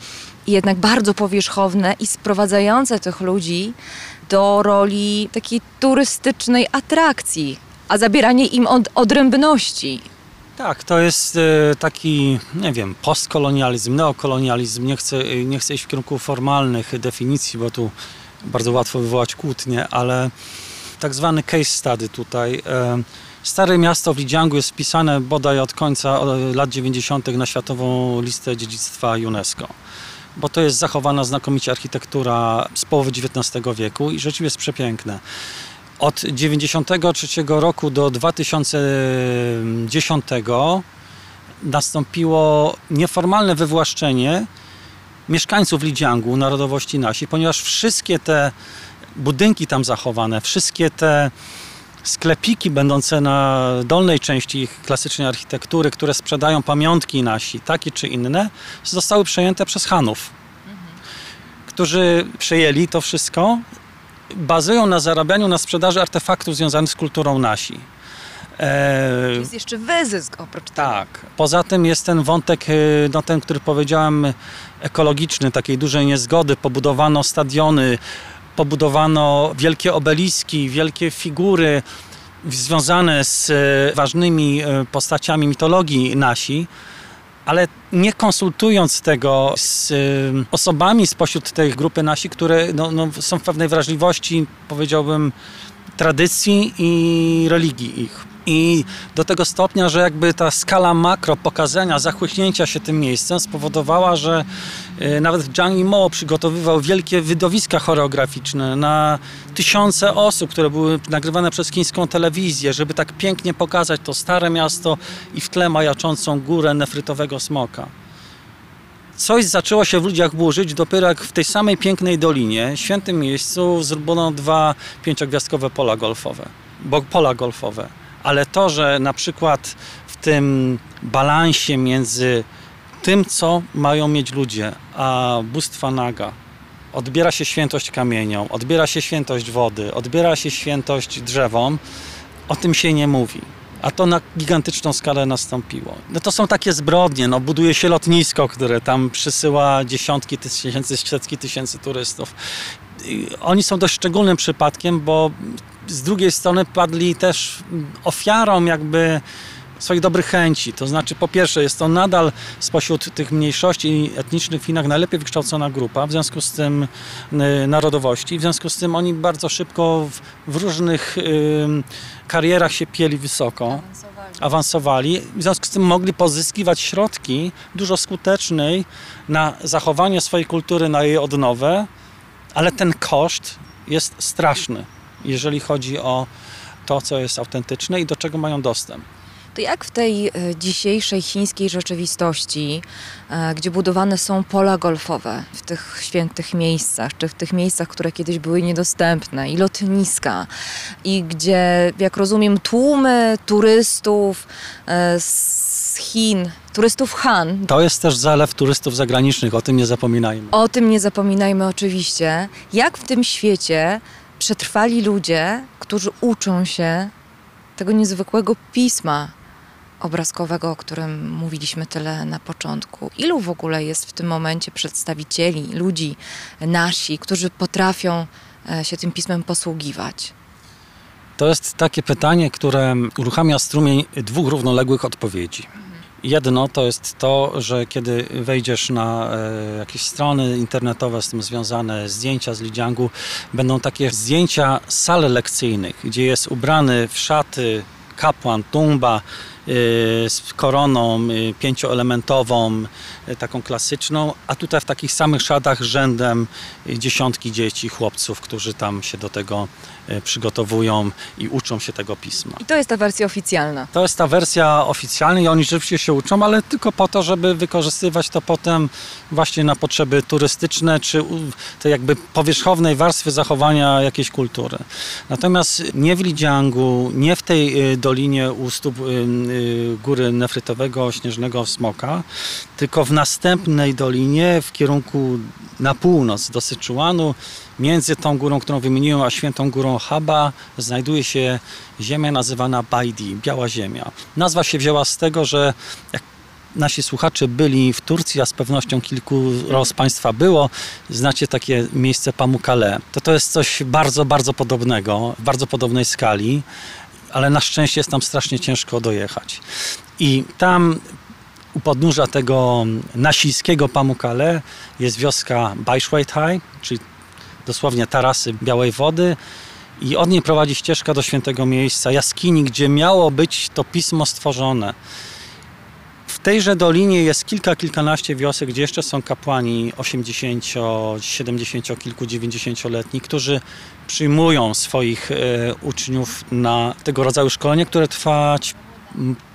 jednak bardzo powierzchowne i sprowadzające tych ludzi do roli takiej turystycznej atrakcji, a zabieranie im od, odrębności. Tak, to jest e, taki, nie wiem, postkolonializm, neokolonializm. Nie chcę, e, nie chcę iść w kierunku formalnych definicji, bo tu bardzo łatwo wywołać kłótnie, ale tak zwany case study tutaj. E, Stare miasto w Lidziangu jest wpisane bodaj od końca lat 90. na Światową Listę Dziedzictwa UNESCO bo to jest zachowana znakomicie architektura z połowy XIX wieku i rzeczywiście jest przepiękne. Od 1993 roku do 2010 nastąpiło nieformalne wywłaszczenie mieszkańców Lidziangu, narodowości nasi, ponieważ wszystkie te budynki tam zachowane, wszystkie te sklepiki będące na dolnej części ich klasycznej architektury, które sprzedają pamiątki nasi, takie czy inne, zostały przejęte przez Hanów, którzy przejęli to wszystko, bazują na zarabianiu na sprzedaży artefaktów związanych z kulturą nasi. E... Jest jeszcze wyzysk oprócz tego. Tak. Poza tym jest ten wątek, e, no ten, który powiedziałem, ekologiczny, takiej dużej niezgody. Pobudowano stadiony, pobudowano wielkie obeliski, wielkie figury związane z e, ważnymi e, postaciami mitologii nasi, ale nie konsultując tego z e, osobami spośród tej grupy nasi, które no, no, są w pewnej wrażliwości, powiedziałbym, tradycji i religii ich. I do tego stopnia, że jakby ta skala makro pokazania, zachłyśnięcia się tym miejscem spowodowała, że e, nawet Zhang Yimou przygotowywał wielkie wydowiska choreograficzne na tysiące osób, które były nagrywane przez chińską telewizję, żeby tak pięknie pokazać to stare miasto i w tle majaczącą górę nefrytowego smoka. Coś zaczęło się w ludziach burzyć dopiero jak w tej samej pięknej dolinie, świętym miejscu, zrobiono dwa pięciogwiazdkowe pola golfowe. Bo pola golfowe ale to, że na przykład w tym balansie między tym, co mają mieć ludzie, a bóstwa naga, odbiera się świętość kamieniom, odbiera się świętość wody, odbiera się świętość drzewom, o tym się nie mówi. A to na gigantyczną skalę nastąpiło. No to są takie zbrodnie. No, buduje się lotnisko, które tam przysyła dziesiątki tysięcy, setki tysięcy turystów. I oni są dość szczególnym przypadkiem, bo z drugiej strony padli też ofiarą jakby swoich dobrych chęci. To znaczy, po pierwsze, jest to nadal spośród tych mniejszości etnicznych w Chinach najlepiej wykształcona grupa, w związku z tym y, narodowości. W związku z tym oni bardzo szybko w, w różnych y, karierach się pieli wysoko. Awansowali. awansowali. W związku z tym mogli pozyskiwać środki dużo skutecznej na zachowanie swojej kultury, na jej odnowę, ale ten koszt jest straszny jeżeli chodzi o to, co jest autentyczne i do czego mają dostęp. To jak w tej e, dzisiejszej chińskiej rzeczywistości, e, gdzie budowane są pola golfowe w tych świętych miejscach, czy w tych miejscach, które kiedyś były niedostępne, i lotniska, i gdzie, jak rozumiem, tłumy turystów e, z Chin, turystów Han. To jest też zalew turystów zagranicznych, o tym nie zapominajmy. O tym nie zapominajmy oczywiście. Jak w tym świecie przetrwali ludzie, którzy uczą się tego niezwykłego pisma obrazkowego, o którym mówiliśmy tyle na początku. Ilu w ogóle jest w tym momencie przedstawicieli, ludzi nasi, którzy potrafią e, się tym pismem posługiwać? To jest takie pytanie, które uruchamia strumień dwóch równoległych odpowiedzi. Jedno to jest to, że kiedy wejdziesz na e, jakieś strony internetowe z tym związane, zdjęcia z Lidziangu, będą takie zdjęcia sal lekcyjnych, gdzie jest ubrany w szaty kapłan, tumba, z koroną y, pięcioelementową, y, taką klasyczną, a tutaj w takich samych szatach rzędem dziesiątki dzieci, chłopców, którzy tam się do tego przygotowują i uczą się tego pisma. I to jest ta wersja oficjalna? To jest ta wersja oficjalna i oni rzeczywiście się uczą, ale tylko po to, żeby wykorzystywać to potem właśnie na potrzeby turystyczne, czy tej jakby powierzchownej warstwy zachowania jakiejś kultury. Natomiast nie w Lidziangu, nie w tej dolinie u stóp Y, góry nefrytowego śnieżnego smoka, tylko w następnej dolinie w kierunku na północ do Syczuanu. Między tą górą, którą wymieniłem, a świętą górą Haba znajduje się ziemia nazywana Baidi, Biała Ziemia. Nazwa się wzięła z tego, że jak nasi słuchacze byli w Turcji, a z pewnością kilku z Państwa było, znacie takie miejsce Pamukkale. To to jest coś bardzo, bardzo podobnego, w bardzo podobnej skali, ale na szczęście jest tam strasznie ciężko dojechać. I tam u podnóża tego nasijskiego Pamukkale jest wioska Baishweitai, czyli dosłownie tarasy białej wody i od niej prowadzi ścieżka do świętego miejsca, jaskini, gdzie miało być to pismo stworzone. Tejże dolinie jest kilka, kilkanaście wiosek, gdzie jeszcze są kapłani 80, 70, kilku, 90-letni, którzy przyjmują swoich e, uczniów na tego rodzaju szkolenie, które trwać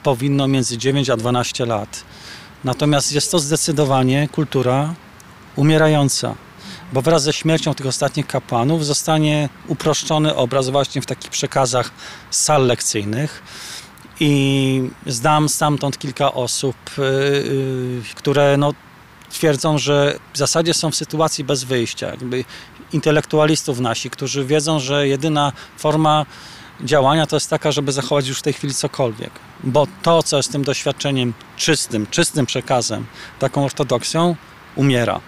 powinno między 9 a 12 lat. Natomiast jest to zdecydowanie kultura umierająca, bo wraz ze śmiercią tych ostatnich kapłanów zostanie uproszczony obraz właśnie w takich przekazach sal lekcyjnych. I znam stamtąd kilka osób, yy, które no, twierdzą, że w zasadzie są w sytuacji bez wyjścia. Jakby intelektualistów nasi, którzy wiedzą, że jedyna forma działania to jest taka, żeby zachować już w tej chwili cokolwiek. Bo to, co jest tym doświadczeniem czystym, czystym przekazem, taką ortodoksją, umiera.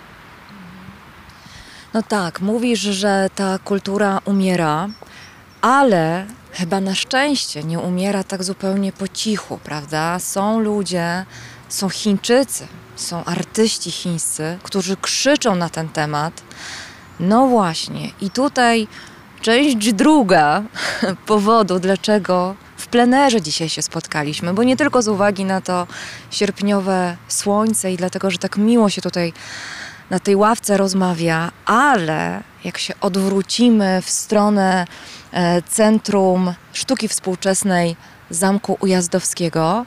No tak, mówisz, że ta kultura umiera, ale chyba na szczęście nie umiera tak zupełnie po cichu, prawda? Są ludzie, są Chińczycy, są artyści chińscy, którzy krzyczą na ten temat. No właśnie, i tutaj część druga powodu, dlaczego w plenerze dzisiaj się spotkaliśmy, bo nie tylko z uwagi na to sierpniowe słońce i dlatego, że tak miło się tutaj na tej ławce rozmawia, ale jak się odwrócimy w stronę Centrum Sztuki Współczesnej Zamku Ujazdowskiego,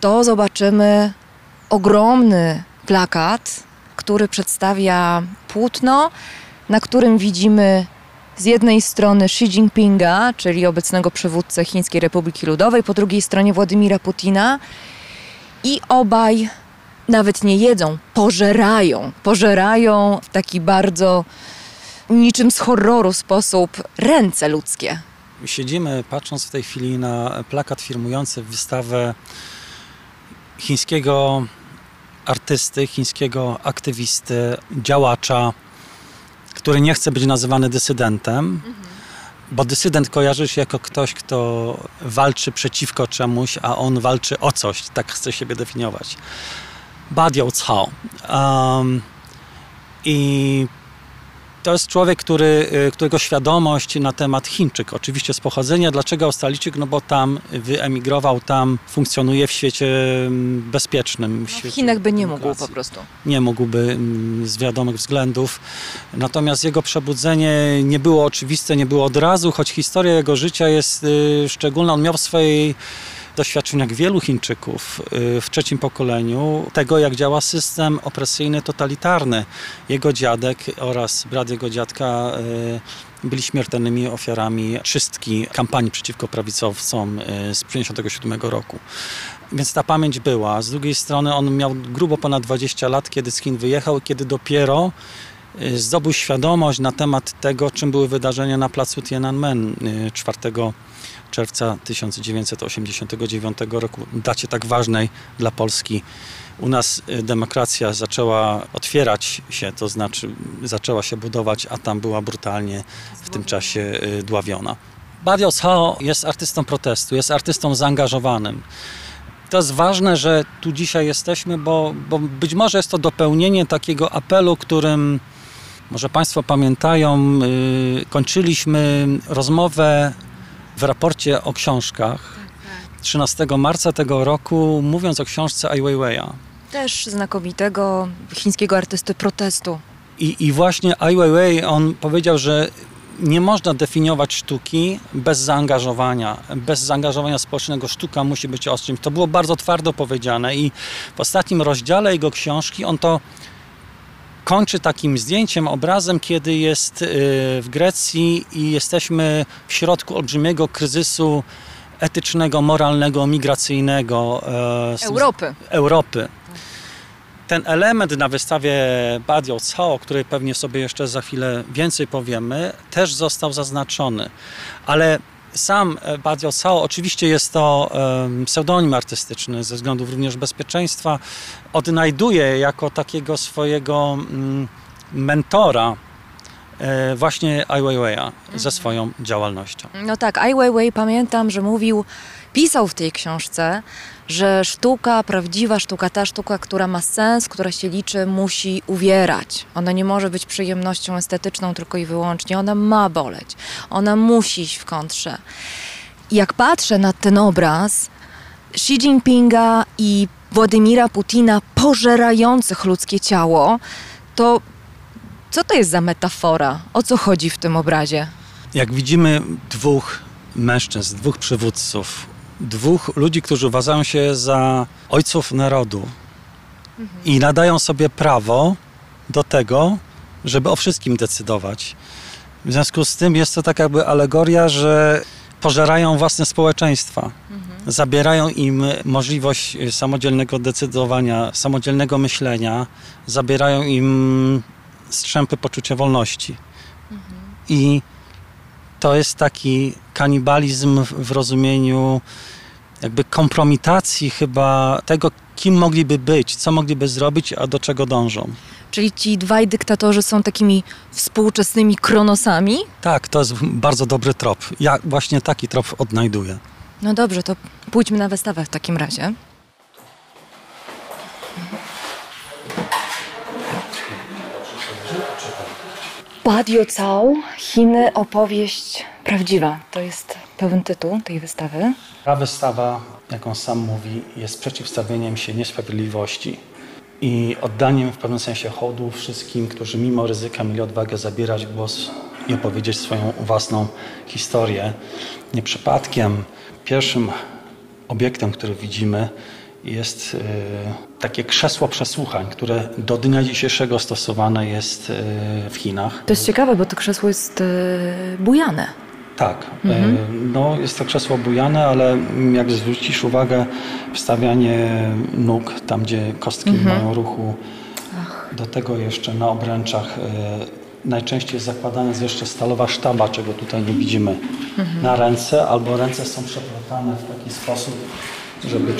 to zobaczymy ogromny plakat, który przedstawia płótno, na którym widzimy z jednej strony Xi Jinpinga, czyli obecnego przywódcę Chińskiej Republiki Ludowej, po drugiej stronie Władimira Putina i obaj nawet nie jedzą, pożerają. Pożerają w taki bardzo niczym z horroru sposób ręce ludzkie. Siedzimy patrząc w tej chwili na plakat firmujący wystawę chińskiego artysty, chińskiego aktywisty, działacza, który nie chce być nazywany dysydentem, bo dysydent kojarzy się jako ktoś, kto walczy przeciwko czemuś, a on walczy o coś, tak chce siebie definiować. Badiao Cao. Um, I to jest człowiek, który, y, którego świadomość na temat Chińczyk, oczywiście z pochodzenia. Dlaczego Australijczyk? No bo tam wyemigrował, tam funkcjonuje w świecie mm, bezpiecznym. W, świecie w Chinach by nie mógł po prostu. Nie mógłby mm, z wiadomych względów. Natomiast jego przebudzenie nie było oczywiste, nie było od razu, choć historia jego życia jest y, szczególna. On miał w swojej doświadczeniach wielu Chińczyków y, w trzecim pokoleniu tego, jak działa system opresyjny, totalitarny. Jego dziadek oraz brat jego dziadka y, byli śmiertelnymi ofiarami czystki kampanii przeciwko prawicowcom y, z 1957 roku. Więc ta pamięć była. Z drugiej strony on miał grubo ponad 20 lat, kiedy z Chin wyjechał, kiedy dopiero zdobył świadomość na temat tego, czym były wydarzenia na placu Tiananmen 4 czerwca 1989 roku, dacie tak ważnej dla Polski. U nas y, demokracja zaczęła otwierać się, to znaczy zaczęła się budować, a tam była brutalnie w tym czasie y, dławiona. Badio Cao jest artystą protestu, jest artystą zaangażowanym. To jest ważne, że tu dzisiaj jesteśmy, bo, bo być może jest to dopełnienie takiego apelu, którym może Państwo pamiętają, yy, kończyliśmy rozmowę w raporcie o książkach 13 marca tego roku, mówiąc o książce Ai Weiwei'a. Też znakomitego chińskiego artysty protestu. I, I właśnie Ai Weiwei, on powiedział, że nie można definiować sztuki bez zaangażowania. Bez zaangażowania społecznego sztuka musi być ostrym. To było bardzo twardo powiedziane i w ostatnim rozdziale jego książki on to kończy takim zdjęciem, obrazem, kiedy jest y, w Grecji i jesteśmy w środku olbrzymiego kryzysu etycznego, moralnego, migracyjnego e, Europy. Europy. ten element na wystawie Badio Cao, o której pewnie sobie jeszcze za chwilę więcej powiemy, też został zaznaczony. Ale sam Badio Cao, oczywiście jest to pseudonim artystyczny ze względów również bezpieczeństwa, odnajduje jako takiego swojego mm, mentora e, właśnie Ai Weiwei'a ze swoją działalnością. No tak, Ai Weiwei pamiętam, że mówił, pisał w tej książce, że sztuka, prawdziwa sztuka, ta sztuka, która ma sens, która się liczy, musi uwierać. Ona nie może być przyjemnością estetyczną tylko i wyłącznie. Ona ma boleć. Ona musi iść w kontrze. Jak patrzę na ten obraz Xi Jinpinga i Władimira Putina pożerających ludzkie ciało, to co to jest za metafora? O co chodzi w tym obrazie? Jak widzimy dwóch mężczyzn, dwóch przywódców, dwóch ludzi, którzy uważają się za ojców narodu i nadają sobie prawo do tego, żeby o wszystkim decydować. W związku z tym jest to tak jakby alegoria, że pożerają własne społeczeństwa. Zabierają im możliwość samodzielnego decydowania, samodzielnego myślenia, zabierają im strzępy poczucia wolności. Mhm. I to jest taki kanibalizm w rozumieniu jakby kompromitacji chyba tego, kim mogliby być, co mogliby zrobić, a do czego dążą. Czyli ci dwaj dyktatorzy są takimi współczesnymi kronosami? Tak, to jest bardzo dobry trop. Ja właśnie taki trop odnajduję. No dobrze, to pójdźmy na wystawę w takim razie. Badio Cao, Chiny, opowieść prawdziwa. To jest pełen tytuł tej wystawy. Ta wystawa, jak on sam mówi, jest przeciwstawieniem się niesprawiedliwości i oddaniem w pewnym sensie hołdu wszystkim, którzy mimo ryzyka mieli odwagę zabierać głos i opowiedzieć swoją własną historię. Nie przypadkiem pierwszym obiektem, który widzimy, jest e, takie krzesło przesłuchań, które do dnia dzisiejszego stosowane jest e, w Chinach. To jest ciekawe, bo to krzesło jest e, bujane. Tak, mhm. no, jest to krzesło bujane, ale jak zwrócisz uwagę, wstawianie nóg tam, gdzie kostki mhm. mają ruchu, Ach. do tego jeszcze na obręczach najczęściej jest zakładana jest jeszcze stalowa sztaba, czego tutaj nie widzimy mhm. na ręce, albo ręce są przeplatane w taki sposób, żeby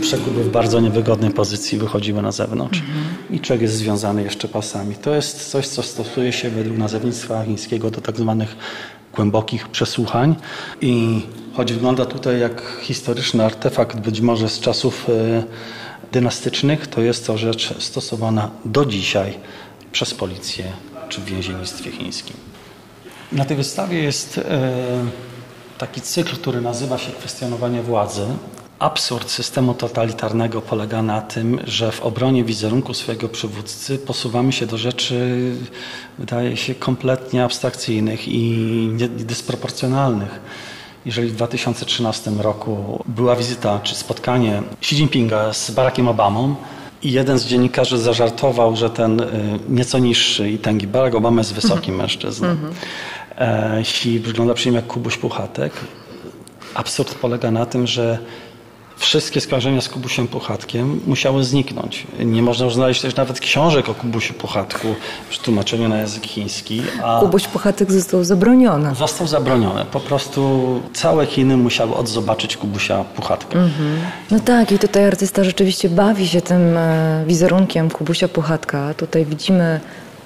przeguby w bardzo niewygodnej pozycji wychodziły na zewnątrz. Mhm. I człowiek jest związany jeszcze pasami. To jest coś, co stosuje się według nazewnictwa chińskiego do tak zwanych głębokich przesłuchań i choć wygląda tutaj jak historyczny artefakt, być może z czasów e, dynastycznych, to jest to rzecz stosowana do dzisiaj przez policję czy w więziennictwie chińskim. Na tej wystawie jest e, taki cykl, który nazywa się Kwestionowanie władzy. Absurd systemu totalitarnego polega na tym, że w obronie wizerunku swojego przywódcy posuwamy się do rzeczy, wydaje się, kompletnie abstrakcyjnych i dysproporcjonalnych. Jeżeli w 2013 roku była wizyta czy spotkanie Xi Jinpinga z Barackiem Obamą, i jeden z dziennikarzy zażartował, że ten y, nieco niższy i tęgi Barack Obama jest wysokim mhm. mężczyzną. Mm -hmm. Xi wygląda przy nim jak Kubuś Puchatek. Absurd polega na tym, że wszystkie skojarzenia z Kubusiem Puchatkiem musiały zniknąć. Nie można już znaleźć też nawet książek o Kubusiu Puchatku w tłumaczeniu na język chiński. A Kubuś Puchatek został zabroniony. Został zabroniony. Po prostu całe Chiny musiały odzobaczyć Kubusia Puchatka. Mhm. No tak i tutaj artysta rzeczywiście bawi się tym e, wizerunkiem Kubusia Puchatka. Tutaj widzimy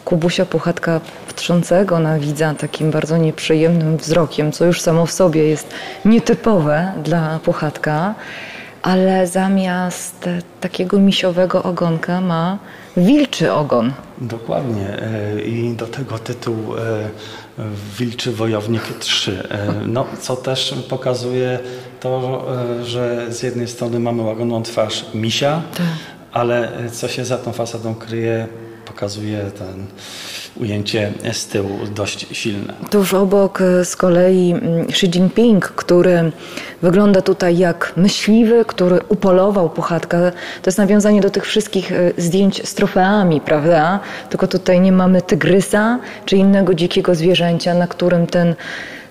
Kubusia Puchatka patrzącego na widza takim bardzo nieprzyjemnym wzrokiem, co już samo w sobie jest nietypowe dla Puchatka ale zamiast takiego misiowego ogonka ma wilczy ogon. Dokładnie. E, I do tego tytuł e, Wilczy Wojownik 3. E, no, co też pokazuje to, że z jednej strony mamy łagodną twarz misia, tak. ale co się za tą fasadą kryje, pokazuje ten ujęcie z tyłu dość silne. Tuż obok e, z kolei mm, Xi Jinping, który wygląda tutaj jak myśliwy, który upolował puchatka. To jest nawiązanie do tych wszystkich e, zdjęć z trofeami, prawda? Tylko tutaj nie mamy tygrysa czy innego dzikiego zwierzęcia, na którym ten,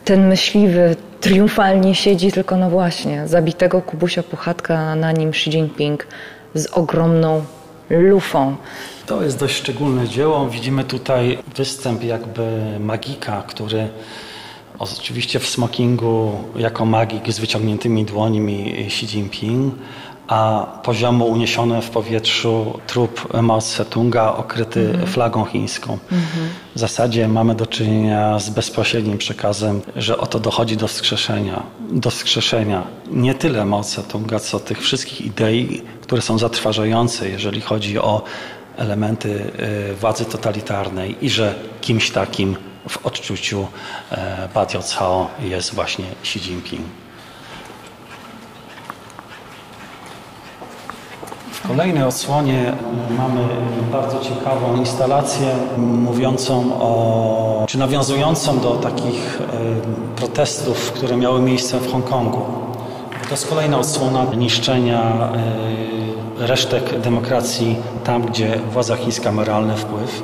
ten myśliwy triumfalnie siedzi, tylko no właśnie, zabitego Kubusia Puchatka, na nim Xi Jinping z ogromną lufą. To jest dość szczególne dzieło. Widzimy tutaj występ jakby magika, który oczywiście w smokingu jako magik z wyciągniętymi dłońmi Xi Jinping, a poziomo uniesiony w powietrzu trup Mao Tse-tunga okryty mhm. flagą chińską. Mhm. W zasadzie mamy do czynienia z bezpośrednim przekazem, że oto dochodzi do wskrzeszenia, do wskrzeszenia nie tyle Mao Tse-tunga, co tych wszystkich idei, które są zatrważające, jeżeli chodzi o elementy y, władzy totalitarnej i że kimś takim w odczuciu e, Cao jest właśnie Xi Jinping. Kolejnej odsłonie mamy bardzo ciekawą instalację mówiącą o, czy nawiązującą do takich e, protestów, które miały miejsce w Hongkongu. To jest kolejna odsłona niszczenia e, resztek demokracji tam, gdzie władza chińska ma realny wpływ.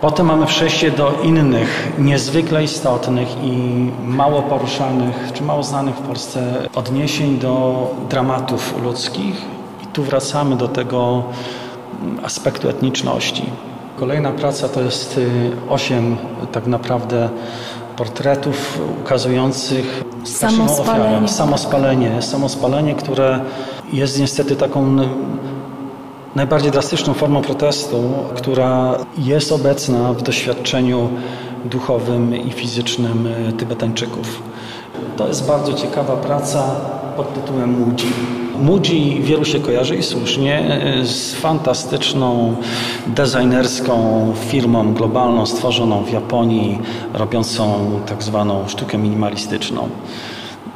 Potem mamy przejście do innych, niezwykle istotnych i mało poruszanych, czy mało znanych w Polsce odniesień do dramatów ludzkich. Tu wracamy do tego aspektu etniczności. Kolejna praca to jest y, osiem tak naprawdę portretów ukazujących samospalenie. samospalenie, samospalenie, które jest niestety taką najbardziej drastyczną formą protestu, która jest obecna w doświadczeniu duchowym i fizycznym e, Tybetańczyków. To jest bardzo ciekawa praca pod tytułem Mudzi. Mudzi wielu się kojarzy i słusznie e, z fantastyczną designerską firmą globalną stworzoną w Japonii, robiącą tak zwaną sztukę minimalistyczną.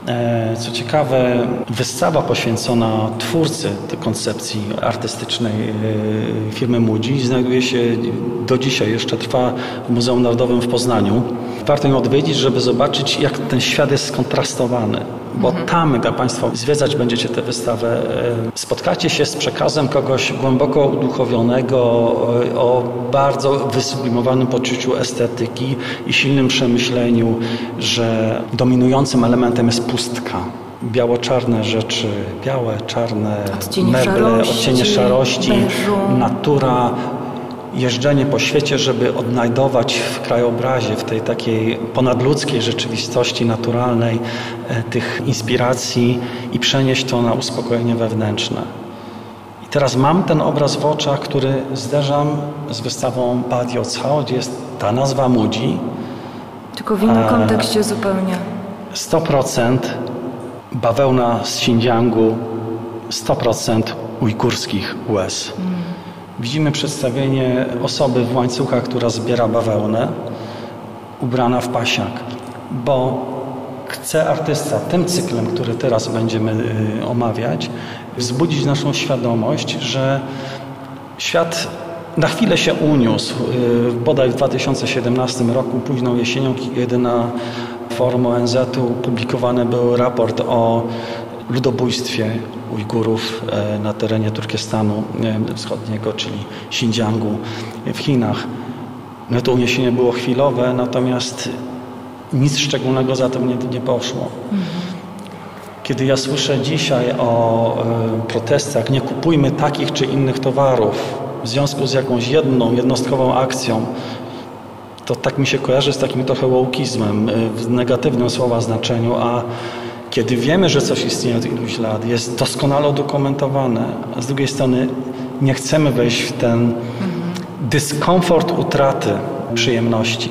E, co ciekawe, wystawa poświęcona twórcy tej koncepcji artystycznej e, firmy Mudzi znajduje się do dzisiaj, jeszcze trwa w Muzeum Narodowym w Poznaniu. Warto ją odwiedzić, żeby zobaczyć, jak ten świat jest skontrastowany bo mhm. tam, gdy Państwo zwiedzać będziecie tę wystawę, e, spotkacie się z przekazem kogoś głęboko uduchowionego, o bardzo wysublimowanym poczuciu estetyki i silnym przemyśleniu, że dominującym elementem jest pustka biało-czarne rzeczy, białe, czarne odcienie meble, szarości, odcienie szarości, beżu. natura, jeżdżenie po świecie, żeby odnajdować w krajobrazie, w tej takiej ponadludzkiej rzeczywistości naturalnej e, tych inspiracji i przenieść to na uspokojenie wewnętrzne. I teraz mam ten obraz w oczach, który zderzam z wystawą Badio Cao, gdzie jest ta nazwa Mudzi. Tylko w innym kontekście zupełnie. 100% bawełna z Xinjiangu, 100% ujgurskich łez. Mm. Widzimy przedstawienie osoby w łańcuchach, która zbiera bawełnę, ubrana w pasiak, bo chce artysta tym cyklem, który teraz będziemy y, omawiać, wzbudzić naszą świadomość, że świat na chwilę się uniósł. Y, bodaj w 2017 roku, późną jesienią, kiedy na forum ONZ-u publikowany był raport o ludobójstwie Ujgurów e, na terenie Turkestanu e, Wschodniego, czyli Xinjiangu w Chinach. No to uniesienie było chwilowe, natomiast nic szczególnego za tym nie, nie poszło. Kiedy ja słyszę dzisiaj o e, protestach, nie kupujmy takich czy innych towarów w związku z jakąś jedną, jednostkową akcją, to tak mi się kojarzy z takim trochę łowkizmem w negatywnym słowa znaczeniu, a kiedy wiemy, że coś istnieje od iluś lat, jest doskonale udokumentowane, a z drugiej strony nie chcemy wejść w ten dyskomfort utraty przyjemności.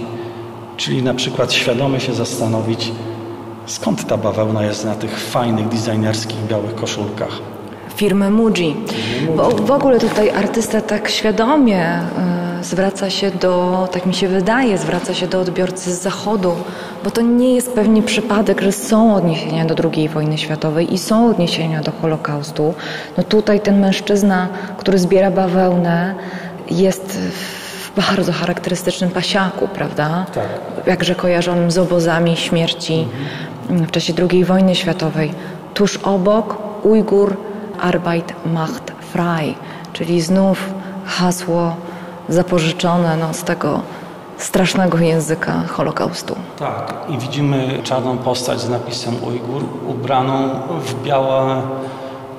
Czyli na przykład świadomie się zastanowić, skąd ta bawełna jest na tych fajnych, designerskich, białych koszulkach. Firmy Muji. Bo w ogóle tutaj artysta tak świadomie y, zwraca się do, tak mi się wydaje, zwraca się do odbiorcy z zachodu, bo to nie jest pewnie przypadek, że są odniesienia do II wojny światowej i są odniesienia do Holokaustu. No tutaj ten mężczyzna, który zbiera bawełnę, jest w bardzo charakterystycznym pasiaku, prawda? Tak. Jakże kojarzonym z obozami śmierci mhm. w czasie II wojny światowej. Tuż obok Ujgur Arbeit macht frei, czyli znów hasło zapożyczone no, z tego strasznego języka Holokaustu. Tak, i widzimy czarną postać z napisem Ujgur, ubraną w białe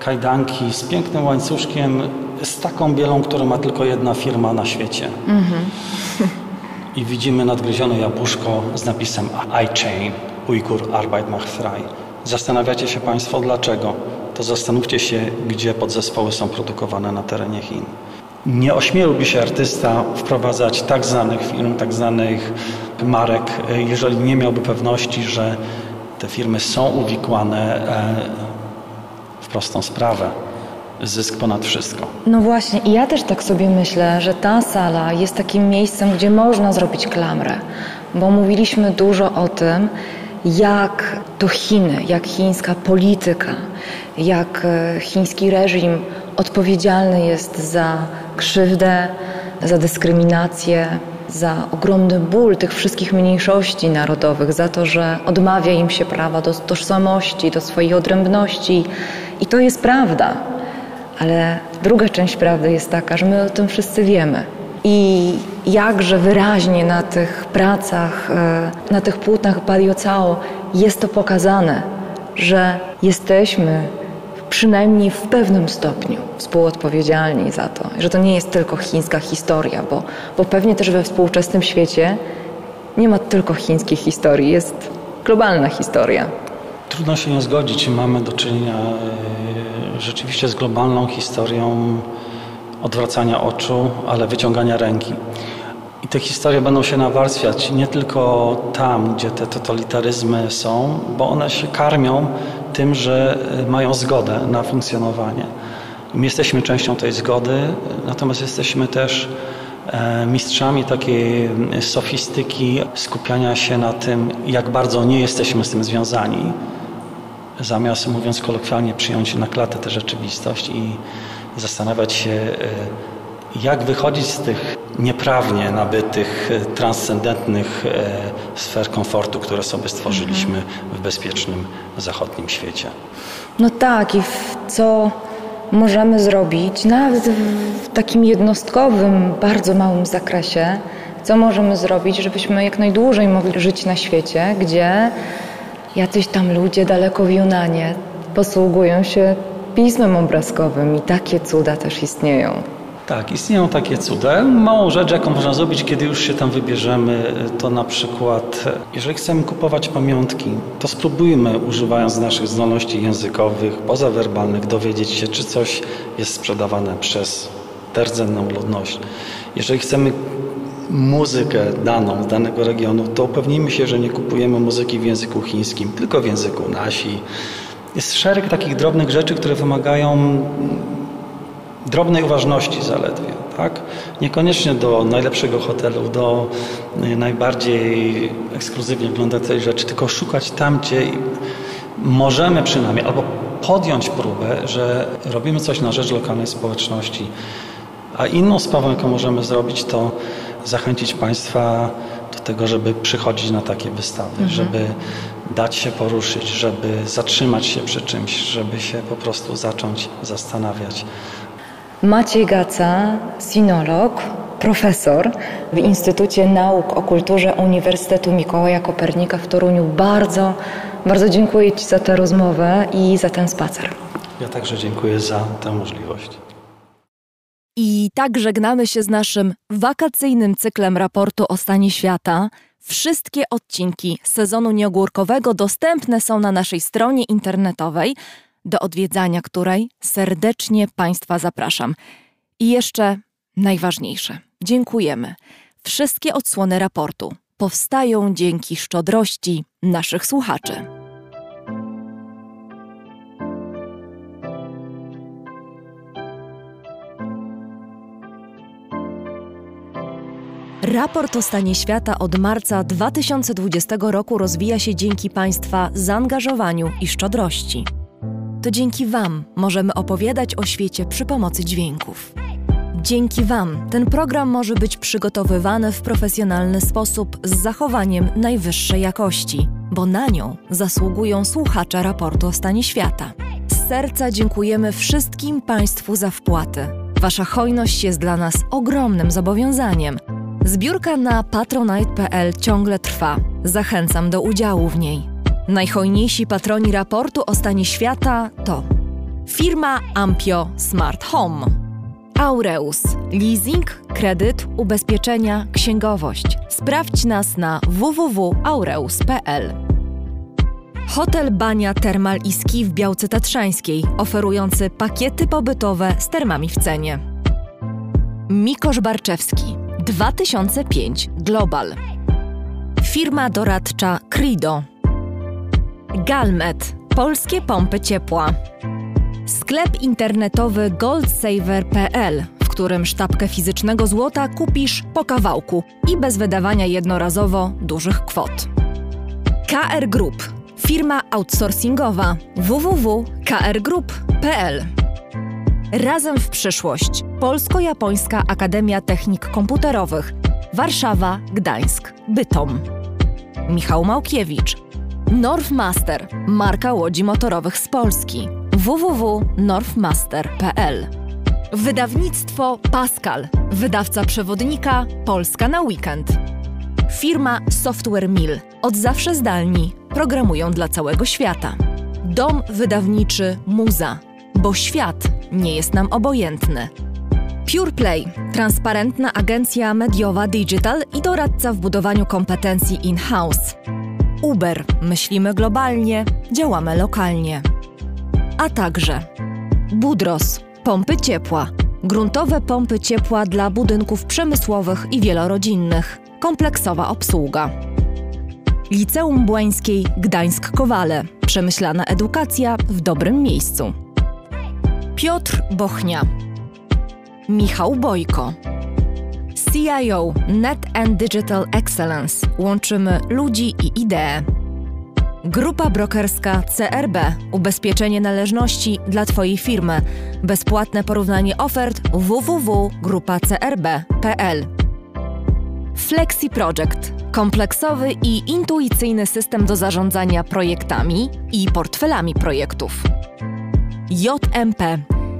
kajdanki z pięknym łańcuszkiem z taką bielą, którą ma tylko jedna firma na świecie. I widzimy nadgryzione jabłuszko z napisem I chain, Ujgur Arbeit macht frei. Zastanawiacie się Państwo dlaczego? To zastanówcie się, gdzie podzespoły są produkowane na terenie Chin. Nie ośmieliłby się artysta wprowadzać tak znanych firm, tak znanych marek, jeżeli nie miałby pewności, że te firmy są uwikłane e, w prostą sprawę. Zysk ponad wszystko. No właśnie, i ja też tak sobie myślę, że ta sala jest takim miejscem, gdzie można zrobić klamrę, bo mówiliśmy dużo o tym, jak to Chiny, jak chińska polityka, jak e, chiński reżim odpowiedzialny jest za krzywdę, za dyskryminację, za ogromny ból tych wszystkich mniejszości narodowych, za to, że odmawia im się prawa do tożsamości, do swojej odrębności. I to jest prawda. Ale druga część prawdy jest taka, że my o tym wszyscy wiemy. I jakże wyraźnie na tych pracach, e, na tych płótnach Badio Cao jest to pokazane, że jesteśmy przynajmniej w pewnym stopniu współodpowiedzialni za to, że to nie jest tylko chińska historia, bo, bo pewnie też we współczesnym świecie nie ma tylko chińskiej historii, jest globalna historia. Trudno się nie zgodzić. Mamy do czynienia e, rzeczywiście z globalną historią odwracania oczu, ale wyciągania ręki. I te historie będą się nawarstwiać nie tylko tam, gdzie te totalitaryzmy są, bo one się karmią tym, że e, mają zgodę na funkcjonowanie. My jesteśmy częścią tej zgody, natomiast jesteśmy też e, mistrzami takiej sofistyki, skupiania się na tym, jak bardzo nie jesteśmy z tym związani, zamiast, mówiąc kolokwialnie, przyjąć na klatę tę rzeczywistość i zastanawiać się, e, jak wychodzić z tych nieprawnie nabytych, e, transcendentnych sfer komfortu, które sobie stworzyliśmy w bezpiecznym zachodnim świecie. No tak, i co możemy zrobić, nawet w takim jednostkowym, bardzo małym zakresie, co możemy zrobić, żebyśmy jak najdłużej mogli żyć na świecie, gdzie jacyś tam ludzie daleko w Junanie posługują się pismem obrazkowym i takie cuda też istnieją. Tak, istnieją takie cuda. Małą rzecz, jaką można zrobić, kiedy już się tam wybierzemy, to na przykład, jeżeli chcemy kupować pamiątki, to spróbujmy, używając naszych zdolności językowych, pozawerbalnych, dowiedzieć się, czy coś jest sprzedawane przez rdzenną ludność. Jeżeli chcemy muzykę daną z danego regionu, to upewnijmy się, że nie kupujemy muzyki w języku chińskim, tylko w języku nasi. Jest szereg takich drobnych rzeczy, które wymagają drobnej uważności zaledwie. Tak? Niekoniecznie do najlepszego hotelu, do y, najbardziej ekskluzywnie wyglądającej rzeczy, tylko szukać tam, gdzie możemy przynajmniej, albo podjąć próbę, że robimy coś na rzecz lokalnej społeczności. A inną sprawą, jaką możemy zrobić, to zachęcić Państwa do tego, żeby przychodzić na takie wystawy, mhm. żeby dać się poruszyć, żeby zatrzymać się przy czymś, żeby się po prostu zacząć zastanawiać. Maciej Gaca, sinolog, profesor w Instytucie Nauk o Kulturze Uniwersytetu Mikołaja Kopernika w Toruniu. Bardzo, bardzo dziękuję Ci za tę rozmowę i za ten spacer. Ja także dziękuję za tę możliwość. I tak żegnamy się z naszym wakacyjnym cyklem raportu o stanie świata. Wszystkie odcinki sezonu nieogórkowego dostępne są na naszej stronie internetowej do odwiedzania której serdecznie Państwa zapraszam. I jeszcze najważniejsze. Dziękujemy. Wszystkie odsłony raportu powstają dzięki szczodrości naszych słuchaczy. Raport o stanie świata od marca 2020 roku rozwija się dzięki Państwa zaangażowaniu i szczodrości. To dzięki Wam możemy opowiadać o świecie przy pomocy dźwięków. Dzięki Wam ten program może być przygotowywany w profesjonalny sposób z zachowaniem najwyższej jakości, bo na nią zasługują słuchacze raportu o stanie świata. Z serca dziękujemy wszystkim Państwu za wpłaty. Wasza hojność jest dla nas ogromnym zobowiązaniem. Zbiórka na patronite.pl ciągle trwa. Zachęcam do udziału w niej. Najhojniejsi patroni raportu o stanie świata to firma Ampio Smart Home, Aureus. Leasing, kredyt, ubezpieczenia, księgowość. Sprawdź nas na www.aureus.pl. Hotel Bania Termal i Ski w Białce Tatrzańskiej, oferujący pakiety pobytowe z termami w cenie. Mikosz Barczewski 2005 Global. Firma doradcza Crido. Galmet Polskie pompy ciepła. Sklep internetowy goldsaver.pl, w którym sztabkę fizycznego złota kupisz po kawałku i bez wydawania jednorazowo dużych kwot. KR Group, firma outsourcingowa www.krgroup.pl. Razem w przyszłość. Polsko-Japońska Akademia Technik Komputerowych. Warszawa, Gdańsk, Bytom. Michał Małkiewicz. Northmaster, marka łodzi motorowych z Polski. www.northmaster.pl. Wydawnictwo Pascal, wydawca przewodnika Polska na weekend. Firma Software Mill, od zawsze zdalni, programują dla całego świata. Dom wydawniczy Muza, bo świat nie jest nam obojętny. PurePlay, transparentna agencja mediowa digital i doradca w budowaniu kompetencji in-house. Uber, myślimy globalnie, działamy lokalnie. A także Budros, pompy ciepła, gruntowe pompy ciepła dla budynków przemysłowych i wielorodzinnych, kompleksowa obsługa. Liceum Błańskiej Gdańsk-Kowale, przemyślana edukacja w dobrym miejscu. Piotr Bochnia, Michał Bojko. CIO Net and Digital Excellence łączymy ludzi i idee. Grupa brokerska CRB Ubezpieczenie należności dla Twojej firmy. Bezpłatne porównanie ofert www.grupacrb.pl Flexi Project kompleksowy i intuicyjny system do zarządzania projektami i portfelami projektów. JMP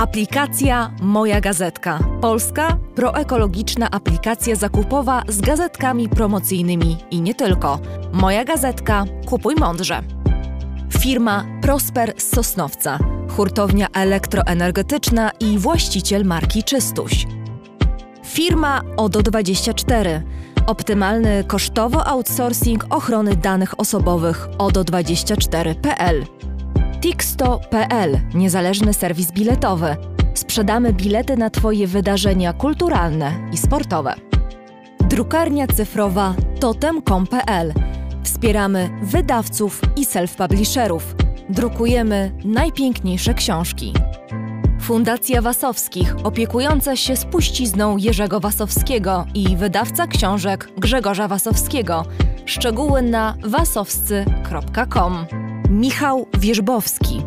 Aplikacja Moja Gazetka. Polska proekologiczna aplikacja zakupowa z gazetkami promocyjnymi i nie tylko. Moja Gazetka. Kupuj mądrze. Firma Prosper z Sosnowca. Hurtownia elektroenergetyczna i właściciel marki Czystuś. Firma ODO24. Optymalny kosztowo outsourcing ochrony danych osobowych ODO24.pl. Tixto.pl, niezależny serwis biletowy. Sprzedamy bilety na Twoje wydarzenia kulturalne i sportowe. Drukarnia cyfrowa totem.com.pl. Wspieramy wydawców i self-publisherów. Drukujemy najpiękniejsze książki. Fundacja Wasowskich, opiekująca się spuścizną Jerzego Wasowskiego i wydawca książek Grzegorza Wasowskiego. Szczegóły na wasowscy.com. Michał Wierzbowski.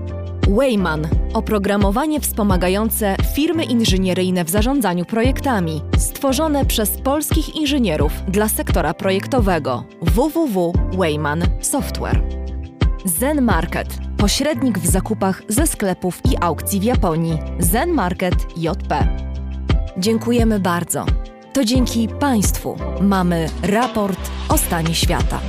Wayman. Oprogramowanie wspomagające firmy inżynieryjne w zarządzaniu projektami. Stworzone przez polskich inżynierów dla sektora projektowego. www.wayman Software. Zen Market. Pośrednik w zakupach ze sklepów i aukcji w Japonii. Zen Market JP. Dziękujemy bardzo. To dzięki Państwu mamy raport o stanie świata.